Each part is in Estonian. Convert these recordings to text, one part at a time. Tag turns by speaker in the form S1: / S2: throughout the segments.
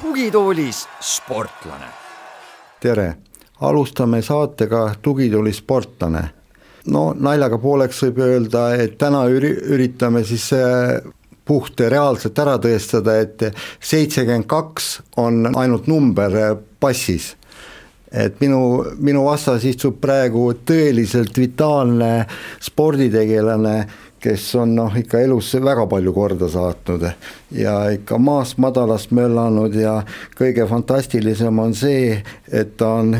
S1: tugitoolis sportlane.
S2: tere, alustame saatega Tugitooli sportlane. no naljaga pooleks võib öelda, et täna üri-, üritame siis äh, puht reaalselt ära tõestada, et seitsekümmend kaks on ainult number passis. Et minu, minu vastas istub praegu tõeliselt vitaalne sporditegelane, kes on noh, ikka elus väga palju korda saatnud ja ikka maast madalast möllanud ja kõige fantastilisem on see, et ta on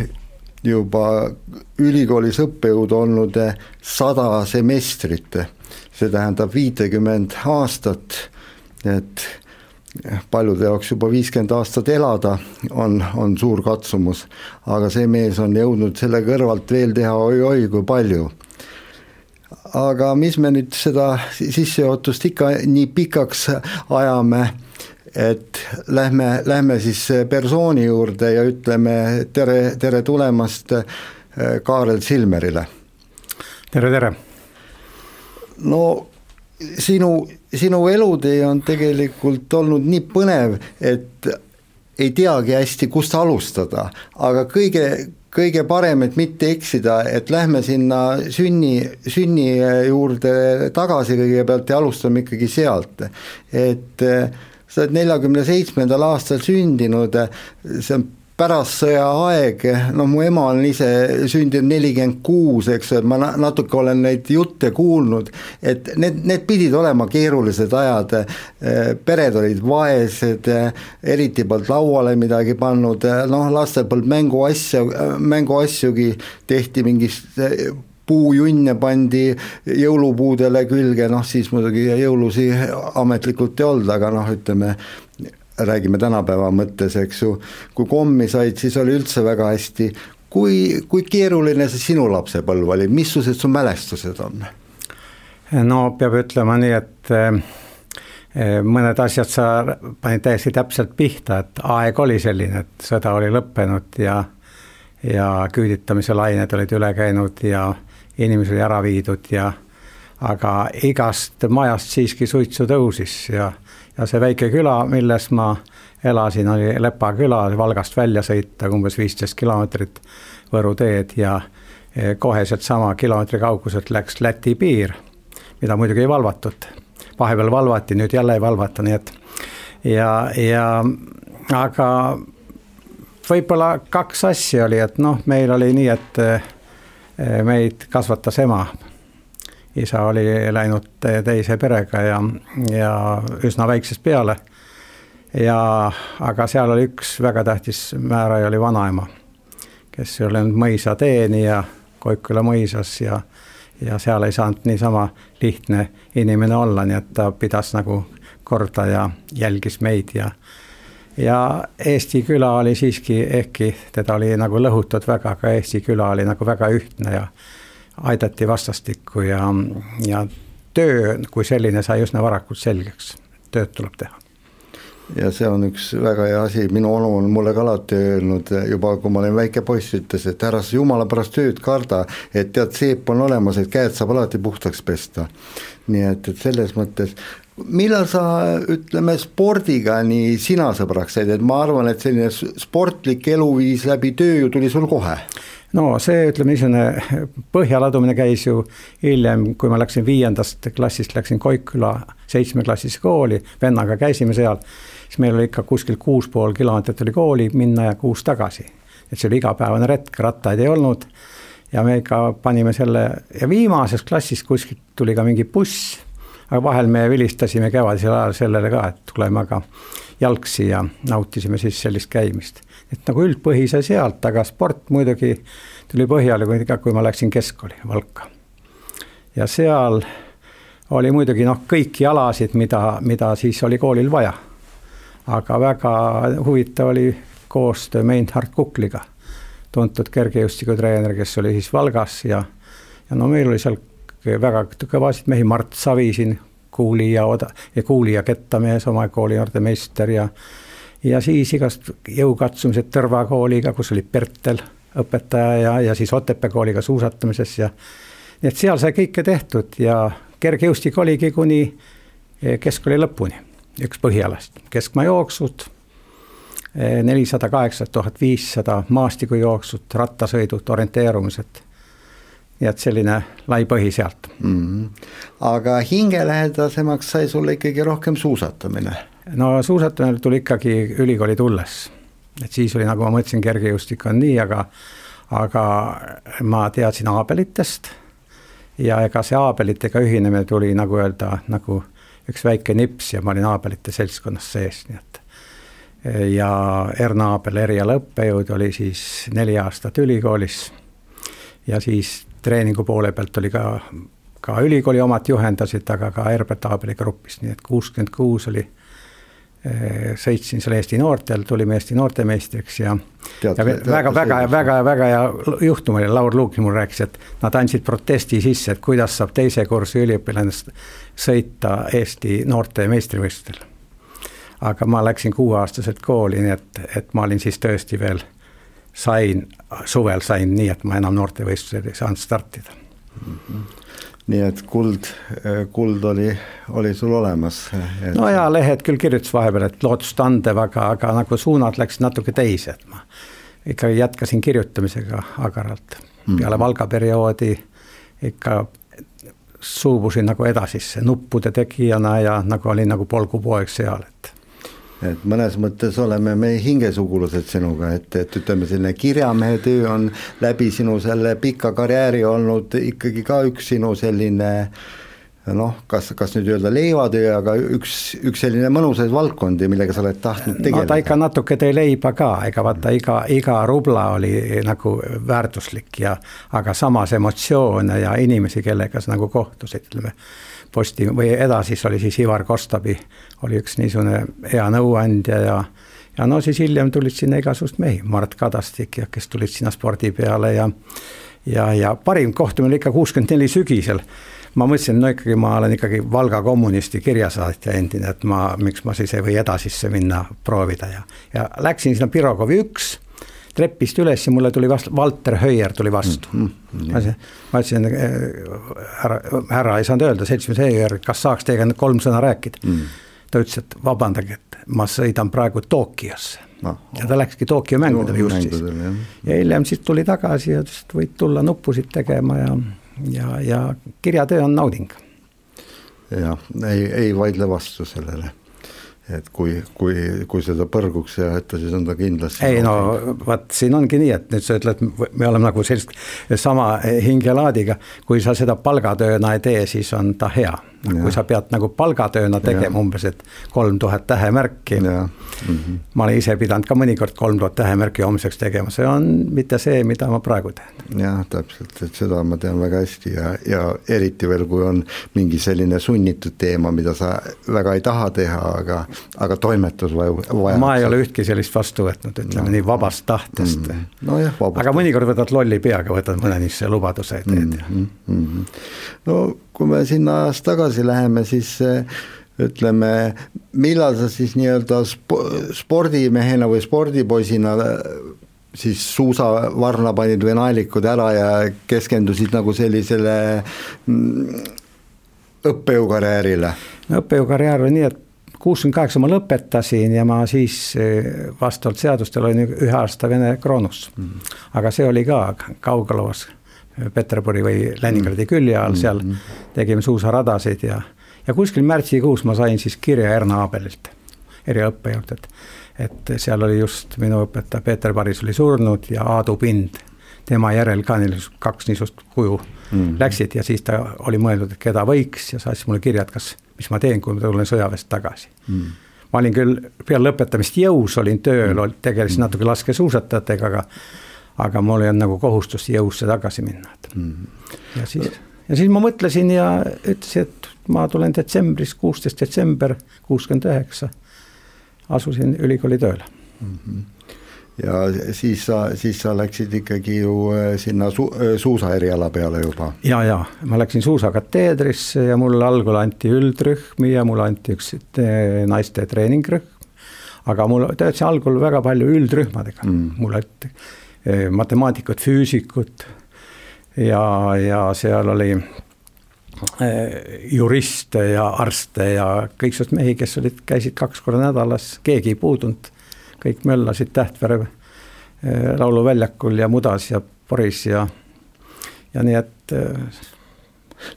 S2: juba ülikoolis õppejõud olnud sada semestrit, see tähendab viitekümmend aastat, et paljude jaoks juba viiskümmend aastat elada on, on suur katsumus, aga see mees on jõudnud selle kõrvalt veel teha oi-oi kui palju aga mis me nüüd seda sissejuhatust ikka nii pikaks ajame, et lähme, lähme siis persooni juurde ja ütleme tere, tere tulemast äh, Kaarel Silmerile.
S3: tere, tere!
S2: No sinu, sinu elutee on tegelikult olnud nii põnev, et ei teagi hästi, kust alustada, aga kõige, kõige parem, et mitte eksida, et lähme sinna sünni, sünni juurde tagasi kõigepealt ja alustame ikkagi sealt. et sa oled neljakümne seitsmendal aastal sündinud, see on pärastsõja aeg, no mu ema on ise sündinud nelikümmend kuus, eks ju, et ma natuke olen neid jutte kuulnud, et need, need pidid olema keerulised ajad, pered olid vaesed, eriti polnud lauale midagi pannud, noh, lastel polnud mänguasja, mänguasjugi tehti mingist puujunne pandi jõulupuudele külge, noh siis muidugi jõulusi ametlikult ei olnud, aga noh, ütleme räägime tänapäeva mõttes, eks ju, kui kommi said, siis oli üldse väga hästi. kui, kui keeruline see sinu lapsepõlv oli, missugused su mälestused on?
S3: no peab ütlema nii, et eh, mõned asjad sa panid täiesti täpselt pihta, et aeg oli selline, et sõda oli lõppenud ja ja küüditamise lained olid üle käinud ja inimesi oli ära viidud ja aga igast majast siiski suitsu tõusis ja ja see väike küla, milles ma elasin, oli Lepa küla, Valgast välja sõita umbes viisteist kilomeetrit Võru teed ja e, kohe sealtsama kilomeetri kauguselt läks Läti piir, mida muidugi ei valvatud. vahepeal valvati, nüüd jälle ei valvata, nii et ja, ja aga võib-olla kaks asja oli, et noh, meil oli nii, et e, meid kasvatas ema isa oli läinud teise perega ja, ja üsna väiksest peale. ja, aga seal oli üks väga tähtis määraja oli vanaema, kes oli olnud mõisateenija Koikküla mõisas ja, ja seal ei saanud niisama lihtne inimene olla, nii et ta pidas nagu korda ja jälgis meid ja ja Eesti küla oli siiski, ehkki teda oli nagu lõhutud väga, aga Eesti küla oli nagu väga ühtne ja aidati vastastikku ja, ja töö kui selline sai üsna varakult selgeks, tööd tuleb teha.
S2: Ja see on üks väga hea asi, minu onu on mulle ka alati öelnud juba, kui ma olin väike poiss, ütles, et ära sa jumala pärast tööd karda, et tead, seep on olemas, et käed saab alati puhtaks pesta. nii et, et selles mõttes, millal sa, ütleme, spordiga nii sina sõbraks said, et ma arvan, et selline sportlik eluviis läbi töö ju tuli sul kohe
S3: no see, ütleme niisugune põhjaladumine käis ju hiljem, kui ma läksin viiendast klassist, läksin Koikküla seitsmeklassisse kooli, vennaga käisime seal, siis meil oli ikka kuskil kuus pool kilomeetrit oli kooli minna ja kuus tagasi. et see oli igapäevane retk, rattaid ei olnud ja me ikka panime selle ja viimases klassis kuskilt tuli ka mingi buss, aga vahel me vilistasime kevadisel ajal sellele ka, et tuleme aga jalgsi ja nautisime siis sellist käimist et nagu üldpõhise sealt, aga sport muidugi tuli põhjale, kui kui ma läksin keskkooli Valka. ja seal oli muidugi noh, kõiki alasid, mida, mida siis oli koolil vaja. aga väga huvitav oli koostöö Meinhard Kukliga, tuntud kergejõustikutreener, kes oli siis Valgas ja, ja no meil oli seal väga kõvasid mehi, Mart Savi siin, Kuuli ja Oda ja Kuuli ja Kettamees, oma kooli noortemeister ja ja siis igast jõukatsumised Tõrva kooliga, kus oli Pertel õpetaja ja, ja siis Otepää kooliga suusatamises ja nii et seal sai kõike tehtud ja kergejõustik oligi kuni eh, keskkooli lõpuni, üks põhialast, keskmaajooksud, eh, nelisada kaheksa tuhat viissada maastikujooksud, rattasõidud, orienteerumised nii et selline lai põhi sealt mm. -hmm.
S2: aga hingelähedasemaks sai sulle ikkagi rohkem suusatamine?
S3: No suusatamine tuli ikkagi ülikooli tulles, et siis oli, nagu ma mõtlesin, kergejõustik on nii, aga aga ma teadsin aabelitest. Ja ega see aabelitega ühinemine tuli nagu öelda, nagu üks väike nips ja ma olin aabelite seltskonnas sees, nii et. Ja Erna Aabel, erialaõppejõud, oli siis neli aastat ülikoolis. Ja siis treeningu poole pealt oli ka, ka ülikooli omad juhendasid, aga ka Herbert Aabeli grupis, nii et kuuskümmend kuus oli sõitsin seal Eesti noortel, tulime Eesti noortemeistriks ja, ja väga, väga, väga, väga hea juhtum oli, Laur Luukni mul rääkis, et nad andsid protesti sisse, et kuidas saab teise kursi üliõpilane sõita Eesti noorte meistrivõistlustel. aga ma läksin kuueaastaselt kooli, nii et, et ma olin siis tõesti veel sain, suvel sain nii, et ma enam noortevõistlusel ei saanud startida mm.
S2: -hmm nii et kuld, kuld oli, oli sul olemas
S3: et...? no jaa, lehed küll kirjutas vahepeal, et lootust andev, aga, aga nagu suunad läksid natuke teise, et ma ikkagi jätkasin kirjutamisega agaralt mm. peale Valga perioodi ikka suubusin nagu edasisse nuppude tegijana ja nagu olin nagu polgupoeg seal, et
S2: et mõnes mõttes oleme me hingesugulased sinuga, et, et ütleme, selline kirjamehe töö on läbi sinu selle pika karjääri olnud ikkagi ka üks sinu selline noh, kas, kas nüüd öelda leivatöö, aga üks, üks selline mõnusaid valdkondi, millega sa oled tahtnud tegeleda.
S3: no ta ikka natuke tõi leiba ka, ega vaata iga, iga rubla oli nagu väärtuslik ja aga samas emotsioone ja inimesi, kellega sa nagu kohtusid, ütleme posti või edasi oli siis Ivar Kostabi, oli üks niisugune hea nõuandja ja ja no siis hiljem tulid sinna igasugused mehi, Mart Kadastik ja kes tulid sinna spordi peale ja ja, ja parim kohtumine oli ikka kuuskümmend neli sügisel. ma mõtlesin, no ikkagi ma olen ikkagi Valga kommunisti kirjasaatja endine, et ma, miks ma siis ei või edasisse minna proovida ja, ja läksin sinna Pirogovi üks trepist üles ja mulle tuli vastu, Valter Höier tuli vastu mm. -hmm. ma ütlesin, ma ütlesin, äh, härra, härra ei saanud öelda, seltsimees Höier, kas saaks teiega nüüd kolm sõna rääkida mm. -hmm. ta ütles, et vabandage, et ma sõidan praegu Tokyosse no,. ja ta läkski Tokyo mängudele no, just siis. ja hiljem siis tuli tagasi ja ütles, et võid tulla nuppusid tegema ja, ja, ja kirjatöö on nauding.
S2: jah, ei, ei vaidle vastu sellele et kui, kui, kui seda põrguks jätta, siis on ta kindlasti.
S3: ei no vot, siin ongi nii, et nüüd sa ütled, me oleme nagu sellist sama hingelaadiga, kui sa seda palgatööna ei tee, siis on ta hea. Noh, kui sa pead nagu palgatööna tegema umbes, et kolm tuhat tähemärki. Mm -hmm. ma olen ise pidanud ka mõnikord kolm tuhat tähemärki homseks tegema, see on mitte see, mida ma praegu teen.
S2: jah, täpselt, et seda ma tean väga hästi ja, ja eriti veel, kui on mingi selline sunnitud teema, mida sa väga ei taha teha, aga aga toimetus vajab.
S3: ma ei ole ühtki sellist vastu võtnud, ütleme no. nii vabast tahtest mm. -hmm.
S2: nojah,
S3: vabast. aga mõnikord võtad lolli peaga, võtad mõne niisuguse lubaduse ja teed mm. -hmm.
S2: no kui me sinna ajas tagasi läheme, siis eh, ütleme, millal sa siis nii-öelda spordimehena või spordipoisina eh, siis suusavarna panid või naelikud ära ja keskendusid nagu sellisele mm, õppejõukarjäärile?
S3: no õppejõukarjäär oli nii, et kuuskümmend kaheksa ma lõpetasin ja ma siis eh, vastavalt seadustele olin ühe aasta Vene kroonus mm. aga see oli ka Kaugalovas, Peterburi või Leningradi külje all, seal mm. tegime suusaradasid ja, ja kuskil märtsikuus ma sain siis kirja Erna Abelilt, eriõppejõult, et et seal oli just minu õpetaja Peeter Paris oli surnud ja Aadu Pind, tema järel ka neil kaks niisugust kuju mm. läksid ja siis ta oli mõelnud, et keda võiks ja saatis mulle kirja, et kas mis ma teen, kui ma tulen sõjaväest tagasi. Mm.. ma olin küll peale lõpetamist jõus, olin tööl mm., tegelesin natuke laskesuusatajatega, aga aga mul ei olnud nagu kohustust jõusse tagasi minna, et mm. ja siis, ja siis ma mõtlesin ja ütlesin, et ma tulen detsembris, kuusteist detsember kuuskümmend üheksa, asusin ülikooli tööle mm. -hmm
S2: ja siis sa, siis sa läksid ikkagi ju äh, sinna su-, äh, suusaeriala peale juba.
S3: ja, ja ma läksin suusakateedrisse ja mulle algul anti üldrühm ja mulle anti üks naiste treeningrühm. aga mul töötasin algul väga palju üldrühmadega mm., mul eh, matemaatikud, füüsikud ja, ja seal oli eh, juriste ja arste ja kõiksugused mehi, kes olid, käisid kaks korda nädalas, keegi ei puudunud, kõik möllasid Tähtvere eh, lauluväljakul ja Mudas ja Poris ja, ja nii et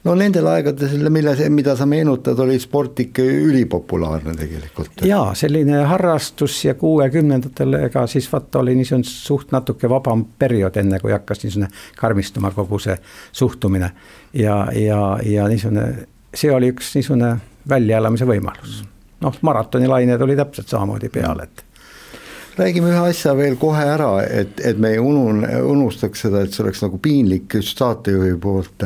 S2: no nendel aegadel, mille, mida sa meenutad, oli sport ikka ülipopulaarne tegelikult.
S3: jaa, selline harrastus ja kuuekümnendatel, ega siis vaata oli niisugune suht natuke vabam periood, enne kui hakkas niisugune karmistuma kogu see suhtumine. ja, ja, ja niisugune, see oli üks niisugune väljaelamise võimalus. noh, maratonilained oli täpselt samamoodi peal, et
S2: räägime ühe asja veel kohe ära, et, et me ei unun-, unustaks seda, et see oleks nagu piinlik just saatejuhi poolt.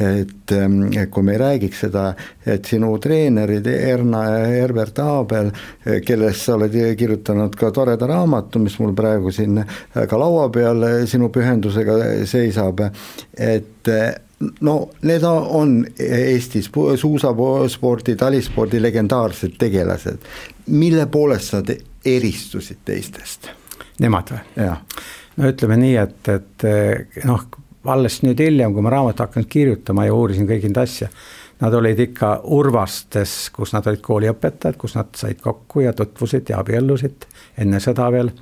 S2: et, et kui me ei räägiks seda, et sinu treenerid Erna ja Herbert Aabel, kellest sa oled kirjutanud ka toreda raamatu, mis mul praegu siin ka laua peal sinu pühendusega seisab, et no need on Eesti suusaspordi, talispordi legendaarsed tegelased, mille poolest sa eristusid teistest?
S3: Nemad või? no ütleme nii, et, et noh, alles nüüd hiljem, kui ma raamatut hakanud kirjutama ja uurisin kõiki neid asju, nad olid ikka Urvastes, kus nad olid kooliõpetajad, kus nad said kokku ja tutvusid ja abiellusid enne sõda veel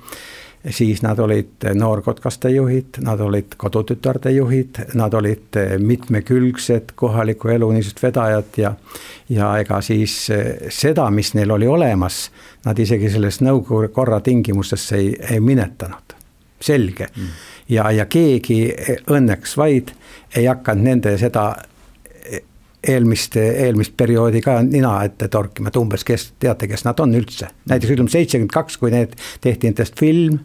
S3: siis nad olid noorkotkaste juhid, nad olid kodutütarde juhid, nad olid mitmekülgsed kohaliku elu niisugused vedajad ja ja ega siis seda, mis neil oli olemas, nad isegi selles nõukogude korra tingimustesse ei, ei minetanud, selge. Mm.. ja, ja keegi õnneks vaid ei hakanud nende seda eelmist, eelmist perioodi ka nina ette torkima, et umbes kes, teate, kes nad on üldse. näiteks ütleme seitsekümmend kaks, kui need tehti nendest film,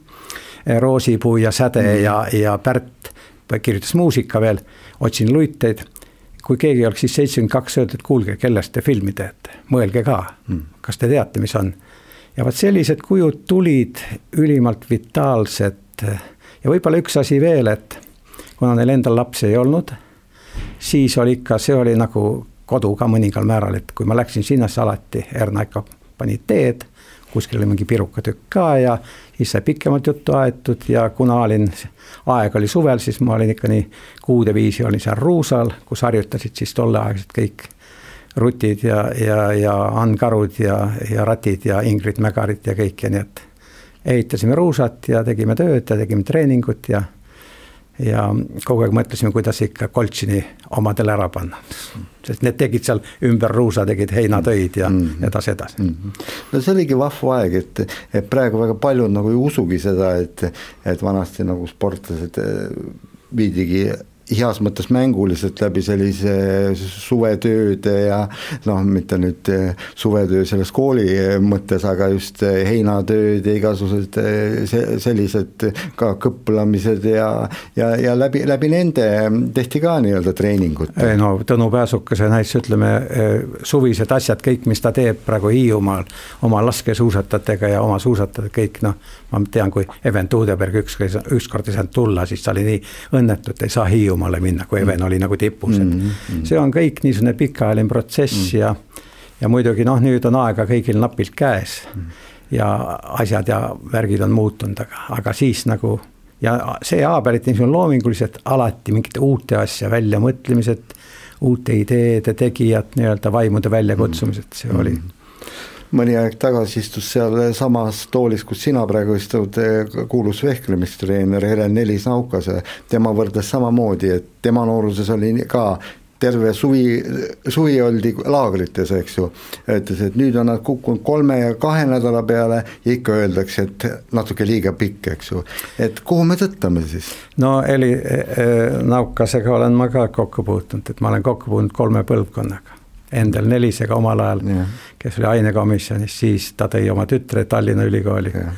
S3: eh, Roosipuu ja Säde mm. ja, ja Pärt kirjutas muusika veel, otsin luiteid. kui keegi oleks siis seitsekümmend kaks öelnud, et kuulge, kellest te filmi teete, mõelge ka mm., kas te teate, mis on. ja vot sellised kujud tulid ülimalt vitaalsed ja võib-olla üks asi veel, et kuna neil endal lapsi ei olnud siis oli ikka, see oli nagu kodu ka mõningal määral, et kui ma läksin sinnasse alati, Erna ikka pani teed, kuskil oli mingi pirukatükk ka ja siis sai pikemalt juttu aetud ja kuna olin, aeg oli suvel, siis ma olin ikka nii kuude viisi olin seal Ruusal, kus harjutasid siis tolleaegsed kõik rutid ja, ja, ja Ann Karud ja, ja Ratid ja Ingrid Mägarid ja kõik ja nii et ehitasime Ruusat ja tegime tööd ja tegime treeningut ja ja kogu aeg mõtlesime, kuidas ikka Koltšini omadele ära panna. sest need tegid seal ümber ruusa, tegid heinatöid ja mm -hmm. edasi-edasi mm. -hmm.
S2: no see oligi vahva aeg, et, et praegu väga paljud nagu ei usugi seda, et, et vanasti nagu sportlased eh, viidigi heas mõttes mänguliselt läbi sellise suvetööde ja noh, mitte nüüd eh, suvetöö selles kooli mõttes, aga just eh, heinatööd ja igasugused eh, sellised ka kõplamised ja, ja, ja läbi, läbi nende tehti ka nii-öelda treeningut.
S3: no Tõnu Pääsukese näiteks ütleme, suvised asjad, kõik, mis ta teeb praegu Hiiumaal oma laskesuusatajatega ja oma suusatajad, kõik noh, ma tean, kui Even Tuudeberg üks, ükskord ei saanud tulla, siis ta oli nii õnnetu, et ei saa Hiiumaale Hiiumaale minna, kui Even oli nagu tipus, et mm -hmm. see on kõik niisugune pikaajaline protsess mm -hmm. ja ja muidugi noh, nüüd on aega kõigil napilt käes mm -hmm. ja asjad ja värgid on muutunud, aga, aga siis nagu ja see Aabelit niisugune loominguliselt alati mingite uute asja väljamõtlemised, uute ideede tegijad, nii-öelda vaimude väljakutsumised, see oli mm. -hmm
S2: mõni aeg tagasi istus seal samas toolis, kus sina praegu istud, kuulus vehklemistreener Helen Nelis-Naukas ja tema võrdles samamoodi, et tema nooruses oli ka terve suvi, suvi oldi laagrites, eks ju. ütles, et nüüd on nad kukkunud kolme ja kahe nädala peale ja ikka öeldakse, et natuke liiga pikk, eks ju. et kuhu me tõttame siis?
S3: no Heli eh, Naukasega olen ma ka kokku puutunud, et ma olen kokku puutunud kolme põlvkonnaga Endel Nelisega omal ajal, kes oli ainekomisjonis, siis ta tõi oma tütre Tallinna Ülikooli ja.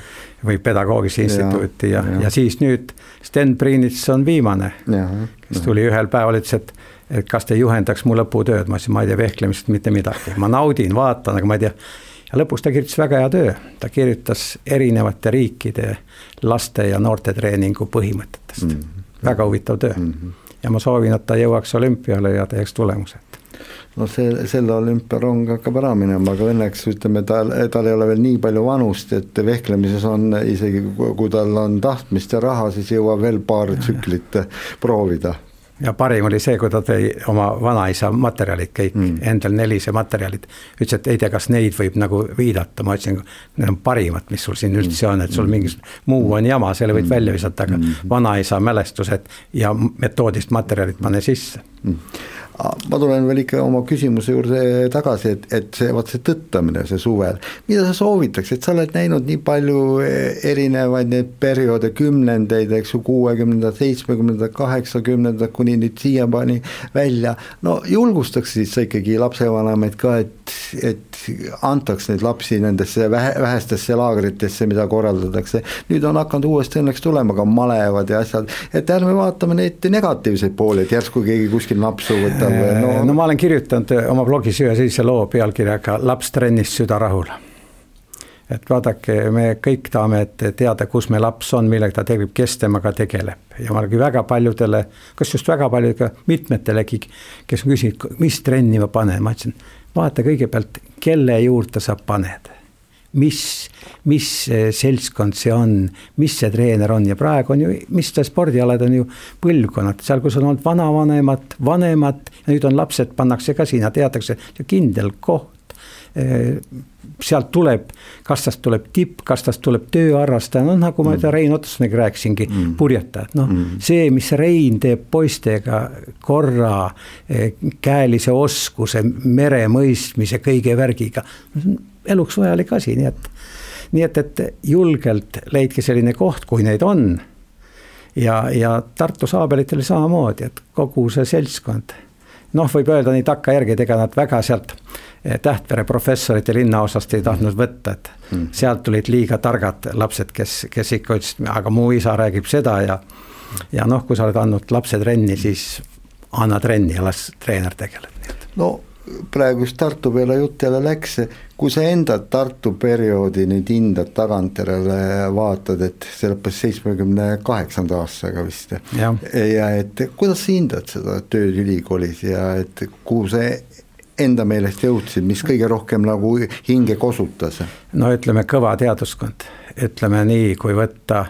S3: või Pedagoogilise Instituuti ja, ja., ja siis nüüd Sten Priinits on viimane, kes tuli ühel päeval, ütles, et et kas te juhendaks mu lõputööd, ma ütlesin, ma ei tea vehklemisest mitte midagi, ma naudin, vaatan, aga ma ei tea. ja lõpuks ta kirjutas väga hea töö, ta kirjutas erinevate riikide laste ja noorte treeningu põhimõtetest mm, -hmm. väga huvitav töö mm. -hmm. ja ma soovin, et ta jõuaks olümpiale ja teeks tulemused
S2: no see, selle olümpiarong hakkab ära minema, aga õnneks ütleme, tal, tal ei ole veel nii palju vanust, et vehklemises on isegi, kui tal on tahtmist ja raha, siis jõuab veel paar tsüklit proovida
S3: ja parim oli see, kui ta tõi oma vanaisa materjalid kõik mm., endal nelise materjalid. ütles, et ei tea, kas neid võib nagu viidata, ma ütlesin, need on parimad, mis sul siin üldse on, et sul mm. mingisugune muu on jama, selle võid mm. välja visata, aga mm. vanaisa mälestused ja metoodist materjalid pane sisse mm
S2: ma tulen veel ikka oma küsimuse juurde tagasi, et, et see, vot see tõttamine, see suvel, mida sa soovitaks, et sa oled näinud nii palju eh, erinevaid neid perioode, kümnendeid, eks ju, kuuekümnendad, seitsmekümnendad, kaheksakümnendad kuni nüüd siiamaani välja, no julgustaks siis sa ikkagi lapsevanemaid ka, et, et antaks neid lapsi nendesse vähe, vähestesse laagritesse, mida korraldatakse, nüüd on hakanud uuesti õnneks tulema ka malevad ja asjad, et ärme vaatame neid negatiivseid pooli, et järsku keegi kuskil napsu võtab
S3: kirjutan või no...? no ma olen kirjutanud oma blogis ühe sellise loo pealkirjaga Laps trennis, süda rahul. et vaadake, me kõik tahame teada, kus meie laps on, millega ta tegeleb, kes temaga tegeleb ja ma olen väga paljudele, kas just väga paljudega, mitmetelegi, kes on küsinud, mis trenni ma panen, ma ütlesin, vaata kõigepealt, kelle juurde sa paned. Mis, mis seltskond see on, mis see treener on? Ja praegu on ju, mis ta spordialad on ju? Põlvkonnad, seal, kus on olnud vanavanemad, vanemad nüüd on lapsed, pannakse ka sinna, teatakse, kindel koht sealt tuleb, kas tast tuleb tipp, kas tast tuleb tööharrastaja, noh nagu ma mm. Rein Otsoniga rääkisingi mm., purjetajad, noh mm. see, mis Rein teeb poistega korra käelise oskuse, mere mõistmise, kõige värgiga eluks vajalik asi, nii et, nii et, et julgelt leidke selline koht, kui neid on. ja, ja Tartu Saabelitel samamoodi, et kogu see seltskond, noh, võib öelda nii takkajärgi, et ega nad väga sealt eh, Tähtvere professorite linnaosast ei tahtnud võtta, et mm. sealt tulid liiga targad lapsed, kes, kes ikka ütlesid, aga mu isa räägib seda ja ja noh, kui sa oled andnud lapse trenni, siis anna trenni ja las treener tegeleb.
S2: no praegu just Tartu peale jutt jälle läks, kui sa enda Tartu perioodi nüüd hindad tagantjärele, vaatad, et see lõppes seitsmekümne kaheksanda aastaga vist. ja et kuidas sa hindad seda tööd ülikoolis ja et kuhu sa enda meelest jõudsid, mis kõige rohkem nagu hinge kosutas?
S3: no ütleme, kõva teaduskond, ütleme nii, kui võtta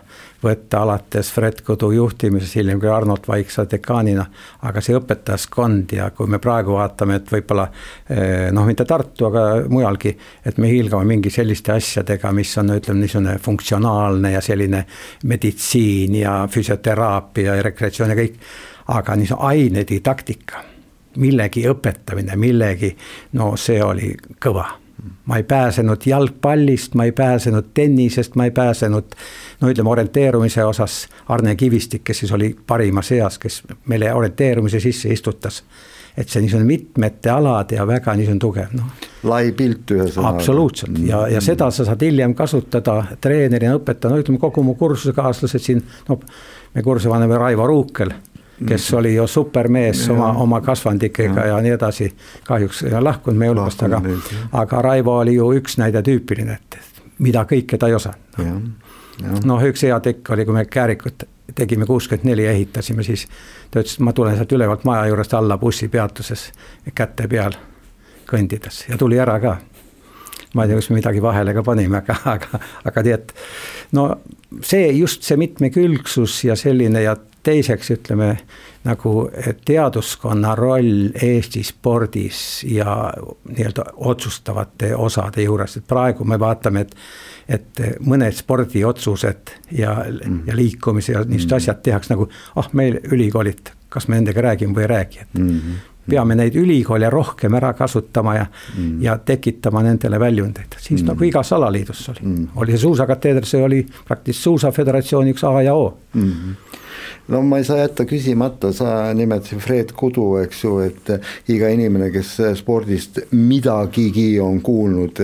S3: võtta alates Fred Kodu juhtimises, hiljem kui Arnold Vaiksa dekaanina, aga see õpetajaskond ja kui me praegu vaatame, et võib-olla eh, noh, mitte Tartu, aga mujalgi, et me hiilgame mingi selliste asjadega, mis on, ütleme niisugune funktsionaalne ja selline meditsiin ja füsioteraapia ja rekreatsioon ja kõik, aga niisugune ainedidaktika, millegi õpetamine, millegi, no see oli kõva ma ei pääsenud jalgpallist, ma ei pääsenud tennisest, ma ei pääsenud no ütleme, orienteerumise osas Arne Kivistik, kes siis oli parimas eas, kes meile orienteerumise sisse istutas. et see niisugune mitmete alade ja väga niisugune tugev, noh.
S2: lai pilt ühesõnaga.
S3: absoluutselt ja, ja seda sa saad hiljem kasutada treenerina, õpetajana, no ütleme kogu mu kursusekaaslased siin, no me kursusevanem Raivo Ruukel kes mm. oli ju supermees ja. oma, oma kasvandikega ja. ja nii edasi. kahjuks lahkunud meie hulgast, aga, aga Raivo oli ju üks näide tüüpiline, et mida kõike ta ei osanud. noh, üks hea tekk oli, kui me Käärikut tegime kuuskümmend neli, ehitasime, siis ta ütles, et ma tulen sealt ülevalt maja juurest alla bussipeatuses käte peal kõndides ja tuli ära ka ma ei tea, kas me midagi vahele ka panime, aga, aga, aga tead, no see just see mitmekülgsus ja selline ja teiseks ütleme nagu teaduskonna roll Eesti spordis ja nii-öelda otsustavate osade juures, et praegu me vaatame, et et mõned spordiotsused ja mm., ja liikumise ja niisugused mm. asjad tehakse nagu, ah, meil ülikoolid, kas me nendega räägime või ei räägi, et mm -hmm peame neid ülikoole rohkem ära kasutama ja mm., ja tekitama nendele väljundeid, siis mm. nagu igas alaliidus oli mm., oli see suusakateeder, see oli praktiliselt suusaföderatsiooni üks A ja O mm. -hmm
S2: no ma ei saa jätta küsimata, sa nimetasid Fred Kudu, eks ju, et iga inimene, kes spordist midagigi on kuulnud,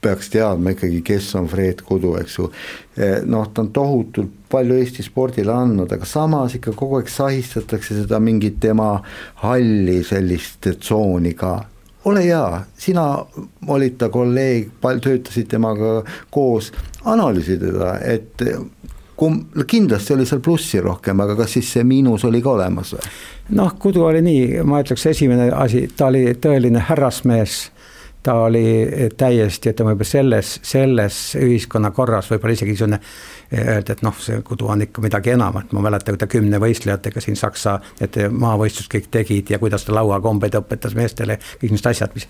S2: peaks teadma ikkagi, kes on Fred Kudu, eks ju. noh, ta on tohutult palju Eesti spordile andnud, aga samas ikka kogu aeg sahistatakse seda mingit tema halli sellist tsooni ka ole hea, sina olid ta kolleeg, töötasid temaga koos, analüüsi teda, et kum-, kindlasti oli seal plussi rohkem, aga kas siis see miinus oli ka olemas või?
S3: noh, Kudu oli nii, ma ütleks, esimene asi, ta oli tõeline härrasmees ta oli täiesti, ütleme võib-olla selles, selles ühiskonnakorras võib-olla isegi niisugune öelda, et noh, see Kudu on ikka midagi enamat, ma mäletan, kui ta kümne võistlejatega siin Saksa, et maavõistlust kõik tegid ja kuidas ta lauakombeid õpetas meestele, kõik niisugused asjad, mis.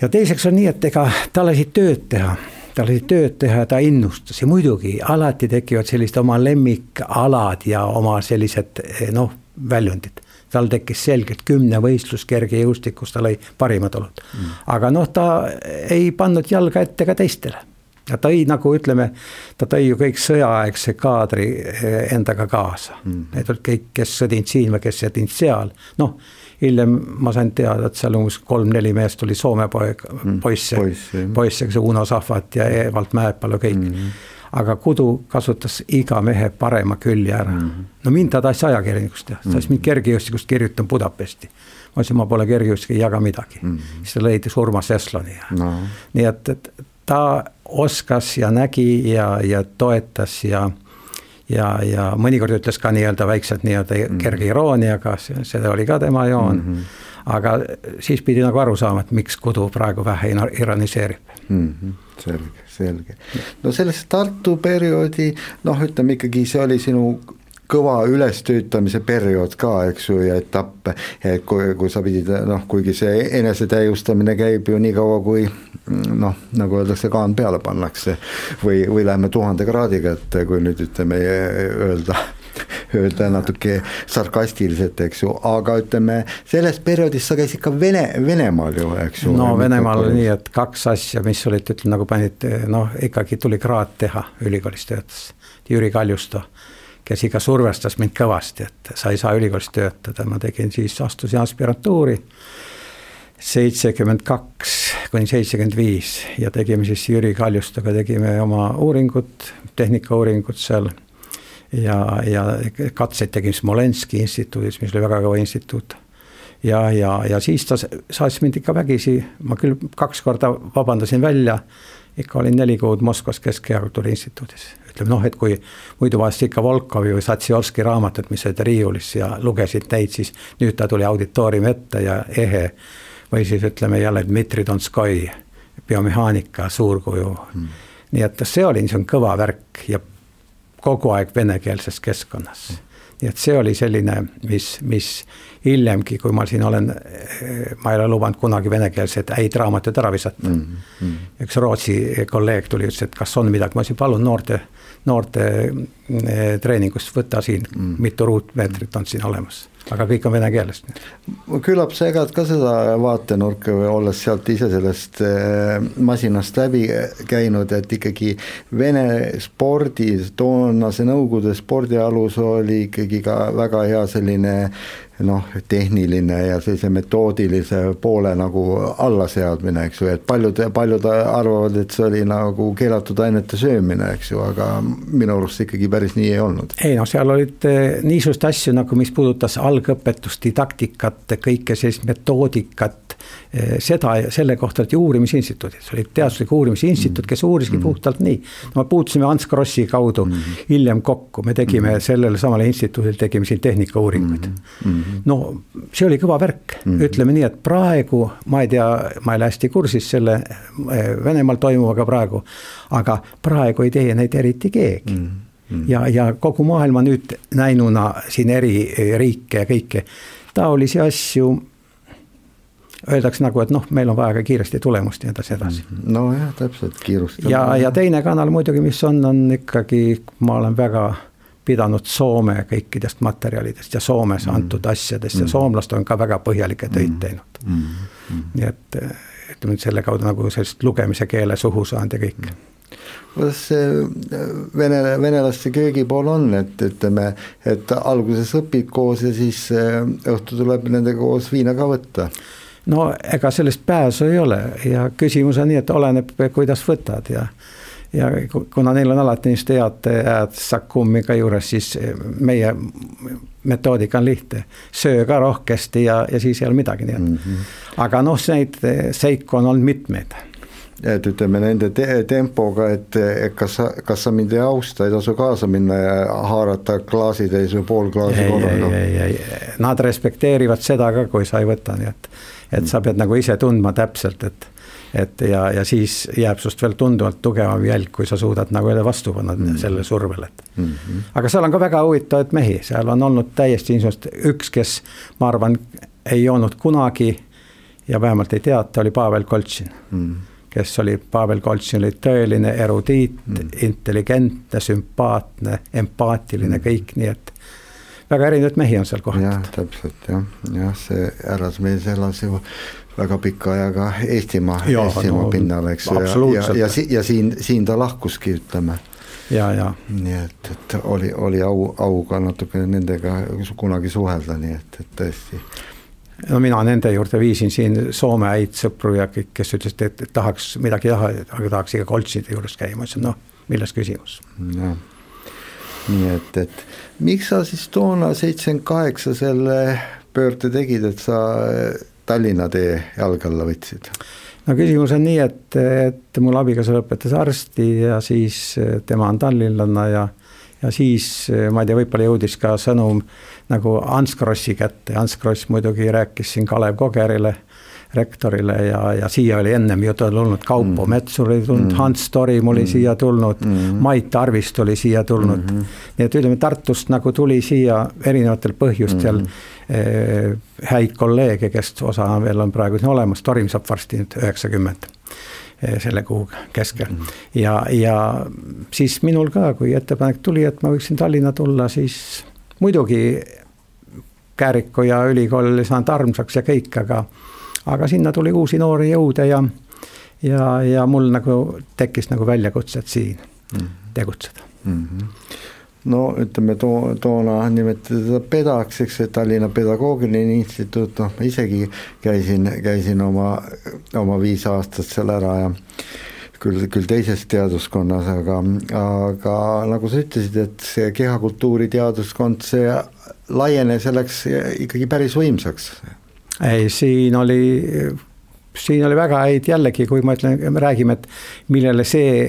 S3: ja teiseks on nii, et ega ta lasi tööd teha tal oli tööd teha ja ta innustas. Ja muidugi alati tekivad sellised oma lemmikalad ja oma sellised noh, väljundid. Tal tekkis selgelt kümnevõistlus kergejõustikus, ta lõi parimad olud. Mm.. aga noh, ta ei pannud jalga ette ka teistele. ta tõi nagu ütleme, ta tõi ju kõik sõjaaegse kaadri eh, endaga kaasa. Mm.. Need olid kõik, kes sõdinud siin või kes sõdinud seal, noh hiljem ma sain teada, et seal umbes kolm-neli meest oli Soome poeg, poisse mm,, poisse, kes Uno Sahvat ja Evald Mäepalu kõik mm. -hmm aga Kudu kasutas iga mehe parema külje ära mm. -hmm. no mind ta tahtis ajakirjanikust teha, ta tahtis mind kergejõustikust kirjutan Budapesti. ma ütlesin, ma pole kergejõustik, ei jaga midagi mm. -hmm. siis ta leidis Urmas Esloni ja no. nii et, et ta oskas ja nägi ja, ja toetas ja ja, ja mõnikord ütles ka nii-öelda väikselt nii-öelda mm -hmm. kerge irooniaga, see oli ka tema joon mm. -hmm. aga siis pidi nagu aru saama, et miks Kudu praegu vähe ironiseerib
S2: mm. -hmm selge, selge. no selles Tartu perioodi noh, ütleme ikkagi see oli sinu kõva ülestöötamise periood ka, eks ju, ja etappe, et kui, kui sa pidid noh, kuigi see enesetäiustamine käib ju nii kaua, kui noh, nagu öeldakse, kaan peale pannakse või, või läheme tuhande kraadiga, et kui nüüd ütleme öelda öelda natuke sarkastiliselt, eks ju, aga ütleme, selles perioodis sa käisid ka Vene, Venemaal ju, eks ju.
S3: no Venemaal oli nii, et kaks asja, mis olid, ütleme nagu panid, noh, ikkagi tuli kraad teha, ülikoolis töötas. Jüri Kaljusto, kes ikka survestas mind kõvasti, et sa ei saa ülikoolis töötada, ma tegin siis, astusin aspirantuuri seitsekümmend kaks kuni seitsekümmend viis ja tegime siis Jüri Kaljustoga tegime oma uuringut, tehnikauuringut seal ja, ja katseid tegin Smolenski instituudis, mis oli väga kõva instituut. ja, ja, ja siis ta saatis mind ikka vägisi, ma küll kaks korda vabandasin välja, ikka olin neli kuud Moskvas Keskkonnakultuuri Instituudis. Ütleme noh, et kui muidu vaatasid ikka Volkovi või Satsiorski raamatut, mis olid riiulis ja lugesid neid, siis nüüd ta tuli auditooriumi ette ja ehe. või siis ütleme jälle Dmitri Donskoi, biomehaanika suurkuju mm. nii et see oli niisugune kõva värk ja kogu aeg venekeelses keskkonnas. Nii et see oli selline, mis, mis hiljemgi, kui ma siin olen, ma ei ole lubanud kunagi venekeelset häid raamatuid ära visata mm. -hmm. üks Rootsi kolleeg tuli, ütles, et kas on midagi, ma ütlesin, palun noorte, noorte eh, treeningust võta siin mm, -hmm. mitu ruutmeetrit on siin olemas aga kõik on vene keeles.
S2: küllap sa jagad ka seda vaatenurka või olles sealt ise sellest eh, masinast läbi käinud, et ikkagi Vene spordi, toonase Nõukogude spordi alus oli ikkagi ka väga hea selline noh, tehniline ja sellise metoodilise poole nagu allaseadmine, eks ju, et paljud, paljud arvavad, et see oli nagu keelatud ainete söömine, eks ju, aga minu arust ikkagi päris nii ei olnud.
S3: ei noh, seal olid eh, niisuguseid asju nagu, mis puudutas algõpetust, didaktikat, kõike sellist metoodikat, seda, selle kohta olid ju uurimisinstituudid, see oli teaduslik uurimisinstituut, kes uuriski mm puhtalt nii. no me puutusime Ants Krossi kaudu mm hiljem kokku, me tegime -hmm. sellele samale instituudile, tegime siin tehnikauuringuid mm. -hmm no see oli kõva värk. Mm, ütleme nii, et praegu ma ei tea, ma ei ole hästi kursis selle eh, Venemaal toimuvaga praegu, aga praegu ei tee neid eriti keegi. Mm. ja, ja kogu maailma nüüd näinuna siin eri eh, riike ja kõike, taolisi asju öeldakse nagu, et noh, meil on vaja ka kiiresti tulemust ja edasi, edasi.
S2: nojah, täpselt, kiirust.
S3: ja, ja teine kanal muidugi, mis on, on ikkagi, ma olen väga pidanud Soome kõikidest materjalidest ja Soomes mm. antud asjadest mm. ja soomlased on ka väga põhjalikke töid mm. teinud mm.. Mm. nii et ütleme nüüd selle kaudu nagu sellist lugemise keele suhu saanud ja kõik mm
S2: kuidas see äh, vene, venelaste köögipool on, et ütleme, et alguses õpid koos ja siis äh, õhtu tuleb nendega koos viina ka võtta?
S3: No ega sellest pääsu ei ole ja küsimus on nii, et oleneb, kuidas võtad ja ja kuna neil on alati niisugused head, head sakkummi ka juures, siis meie metoodika on lihtne. söö ka rohkesti ja, ja siis ei ole midagi, nii et mm. -hmm. aga noh, neid seiku on olnud mitmeid
S2: et ütleme nende te tempoga, et, kas sa, kas sa mind ei austa, ei tasu kaasa minna ja haarata klaasitäis või pool klaasi
S3: korraga. ei, ei, ei, nad respekteerivad seda ka, kui sa ei võta, nii et, et sa pead nagu ise tundma täpselt, et et ja, ja siis jääb sinust veel tunduvalt tugevam jälg, kui sa suudad nagu jälle vastu panna mm -hmm. sellele survele, et mm. -hmm. aga seal on ka väga huvitavaid mehi, seal on olnud täiesti niisugust, üks, kes ma arvan, ei joonud kunagi ja vähemalt ei teata, oli Pavel Koltšin mm. -hmm kes oli, Pavel Koltšin oli tõeline erudiit mm., intelligentne, sümpaatne, empaatiline mm., kõik, nii et väga erinevaid mehi on seal kohatud.
S2: jah, täpselt jah, jah, see härrasmees elas ju väga pika ajaga Eestimaa, Eestimaa no, pinnal, eks ju, ja, ja, ja, ja siin, siin ta lahkuski, ütleme.
S3: ja, ja.
S2: nii et, et oli, oli au, au ka natuke nendega kunagi suhelda, nii et, et tõesti
S3: no mina nende juurde viisin siin Soome häid sõpru ja kõik, kes ütlesid, et, et tahaks midagi teha, aga tahaks ikka koltside juures käia, ma ütlesin, noh, milles küsimus. jah,
S2: nii et, et miks sa siis toona seitsekümmend kaheksa selle pöörde tegid, et sa Tallinna tee jalge alla võtsid?
S3: no küsimus on nii, et, et mul abikaasa lõpetas arsti ja siis tema on tallinlanna ja ja siis ma ei tea, võib-olla jõudis ka sõnum nagu Ants Krossi kätte, Ants Kross muidugi rääkis siin Kalev Kogerile, rektorile ja, ja siia oli ennem ju tulnud Kaupo mm. Metsur oli tulnud mm., Hans Torim oli mm. siia tulnud mm., Mait Tarvist oli siia tulnud mm. -hmm. nii et ütleme, Tartust nagu tuli siia erinevatel põhjustel mm. eh, häid kolleege, kes osa veel on praegu siin olemas, Torim saab varsti nüüd üheksakümmend eh, selle kuu keskel mm. -hmm. ja, ja siis minul ka, kui ettepanek tuli, et ma võiksin Tallinna tulla, siis muidugi Kääriku ja ülikool oli saanud armsaks ja kõik, aga, aga sinna tuli uusi noori jõude ja, ja, ja mul nagu tekkis nagu väljakutsed siin mm -hmm. tegutseda mm. -hmm
S2: no ütleme too, toona nimetati teda pedaks, eks, Tallinna Pedagoogiline Instituut, noh, ma isegi käisin, käisin oma, oma viis aastat seal ära ja küll, küll teises teaduskonnas, aga, aga nagu sa ütlesid, et see kehakultuuri teaduskond, see laienes ja läks ikkagi päris võimsaks.
S3: Ei, siin oli siin oli väga häid jällegi, kui ma ütlen, me räägime, et millele see,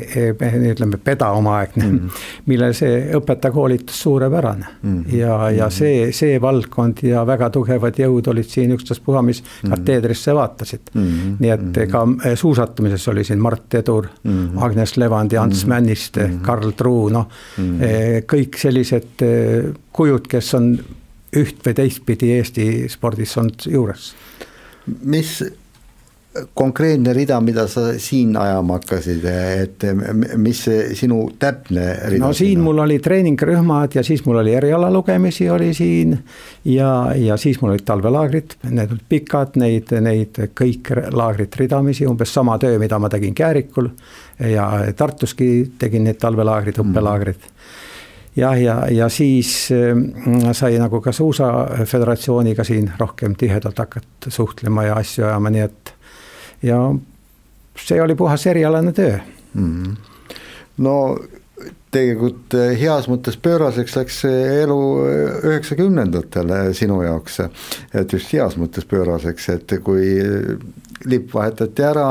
S3: ütleme, peda omaaegne mm, -hmm. millele see õpetajakoolitus suurepärane mm. -hmm. ja, ja mhm. see, see valdkond ja väga tugevad jõud olid siin ükstaspuha, mis -hmm. kateedrisse vaatasid mm. -hmm. nii et mhm. ka eh, suusatamises oli siin Mart Edur mm, -hmm. Agnes Levand, Ants mm -hmm. Männiste mm, -hmm. Karl Truu, noh mm -hmm. kõik sellised eh, kujud, kes on üht või teistpidi Eesti spordis olnud juures.
S2: mis konkreetne rida, mida sa siin ajama hakkasid, et mis see sinu täpne rida?
S3: no siin mul oli treeningrühmad ja siis mul oli erialalugemisi oli siin ja, ja siis mul olid talvelaagrid, need olid pikad, neid, neid kõik laagrid ridamisi, umbes sama töö, mida ma tegin Käärikul ja Tartuski tegin need talvelaagrid, õppelaagrid mm. Jah, ja, ja siis mm, sai nagu ka Suusa Föderatsiooniga siin rohkem tihedalt hakata suhtlema ja asju ajama, nii et ja see oli puhas erialane töö mm. -hmm.
S2: no tegelikult eh, heas mõttes pööraseks läks elu eh, üheksakümnendatel sinu jaoks, et just heas mõttes pööraseks, et kui lipp vahetati ära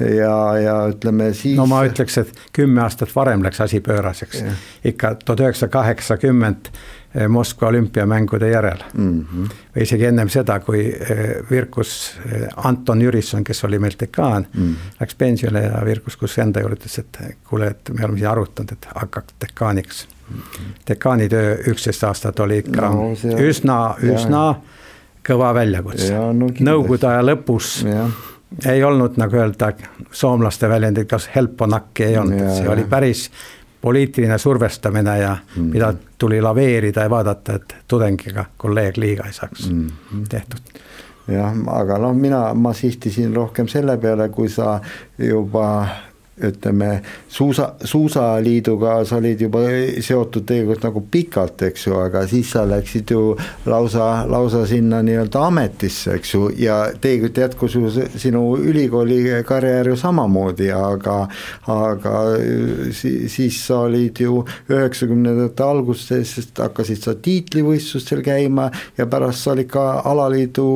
S2: ja, ja ütleme siis.
S3: no ma ütleks, et kümme aastat varem läks asi pööraseks, ikka tuhat üheksasada kaheksakümmend Eh, Moskva olümpiamängude järel mm. -hmm. või isegi ennem seda, kui eh, Virkus eh, Anton Jürisson, kes oli meil dekaan mm, -hmm. läks pensionile ja Virkus kus enda juurde ütles, et kuule, et me oleme siin arutanud, et hakkaks dekaaniks mm. -hmm. dekaani töö üksteist aastat oli ikka no, see, üsna, üsna ja. kõva väljakutse no,. Nõukogude aja lõpus ja. Ei olnud, nagu öelda, soomlaste väljendit, kas helponakki ei olnud, see oli päris poliitiline survestamine ja mm. mida tuli laveerida ja vaadata, et tudengiga kolleeg liiga ei saaks mm tehtud.
S2: Jah, aga noh, mina, ma sihtisin rohkem selle peale, kui sa juba ütleme, suusa, suusaliiduga sa olid juba seotud tegelikult nagu pikalt, eks ju, aga siis sa läksid ju lausa, lausa sinna nii-öelda ametisse, eks ju, ja tegelikult jätkus ju sinu ülikooli karjäär ju samamoodi, aga aga siis, siis sa olid ju üheksakümnendate alguses, hakkasid sa tiitlivõistlustel käima ja pärast sa olid ka alaliidu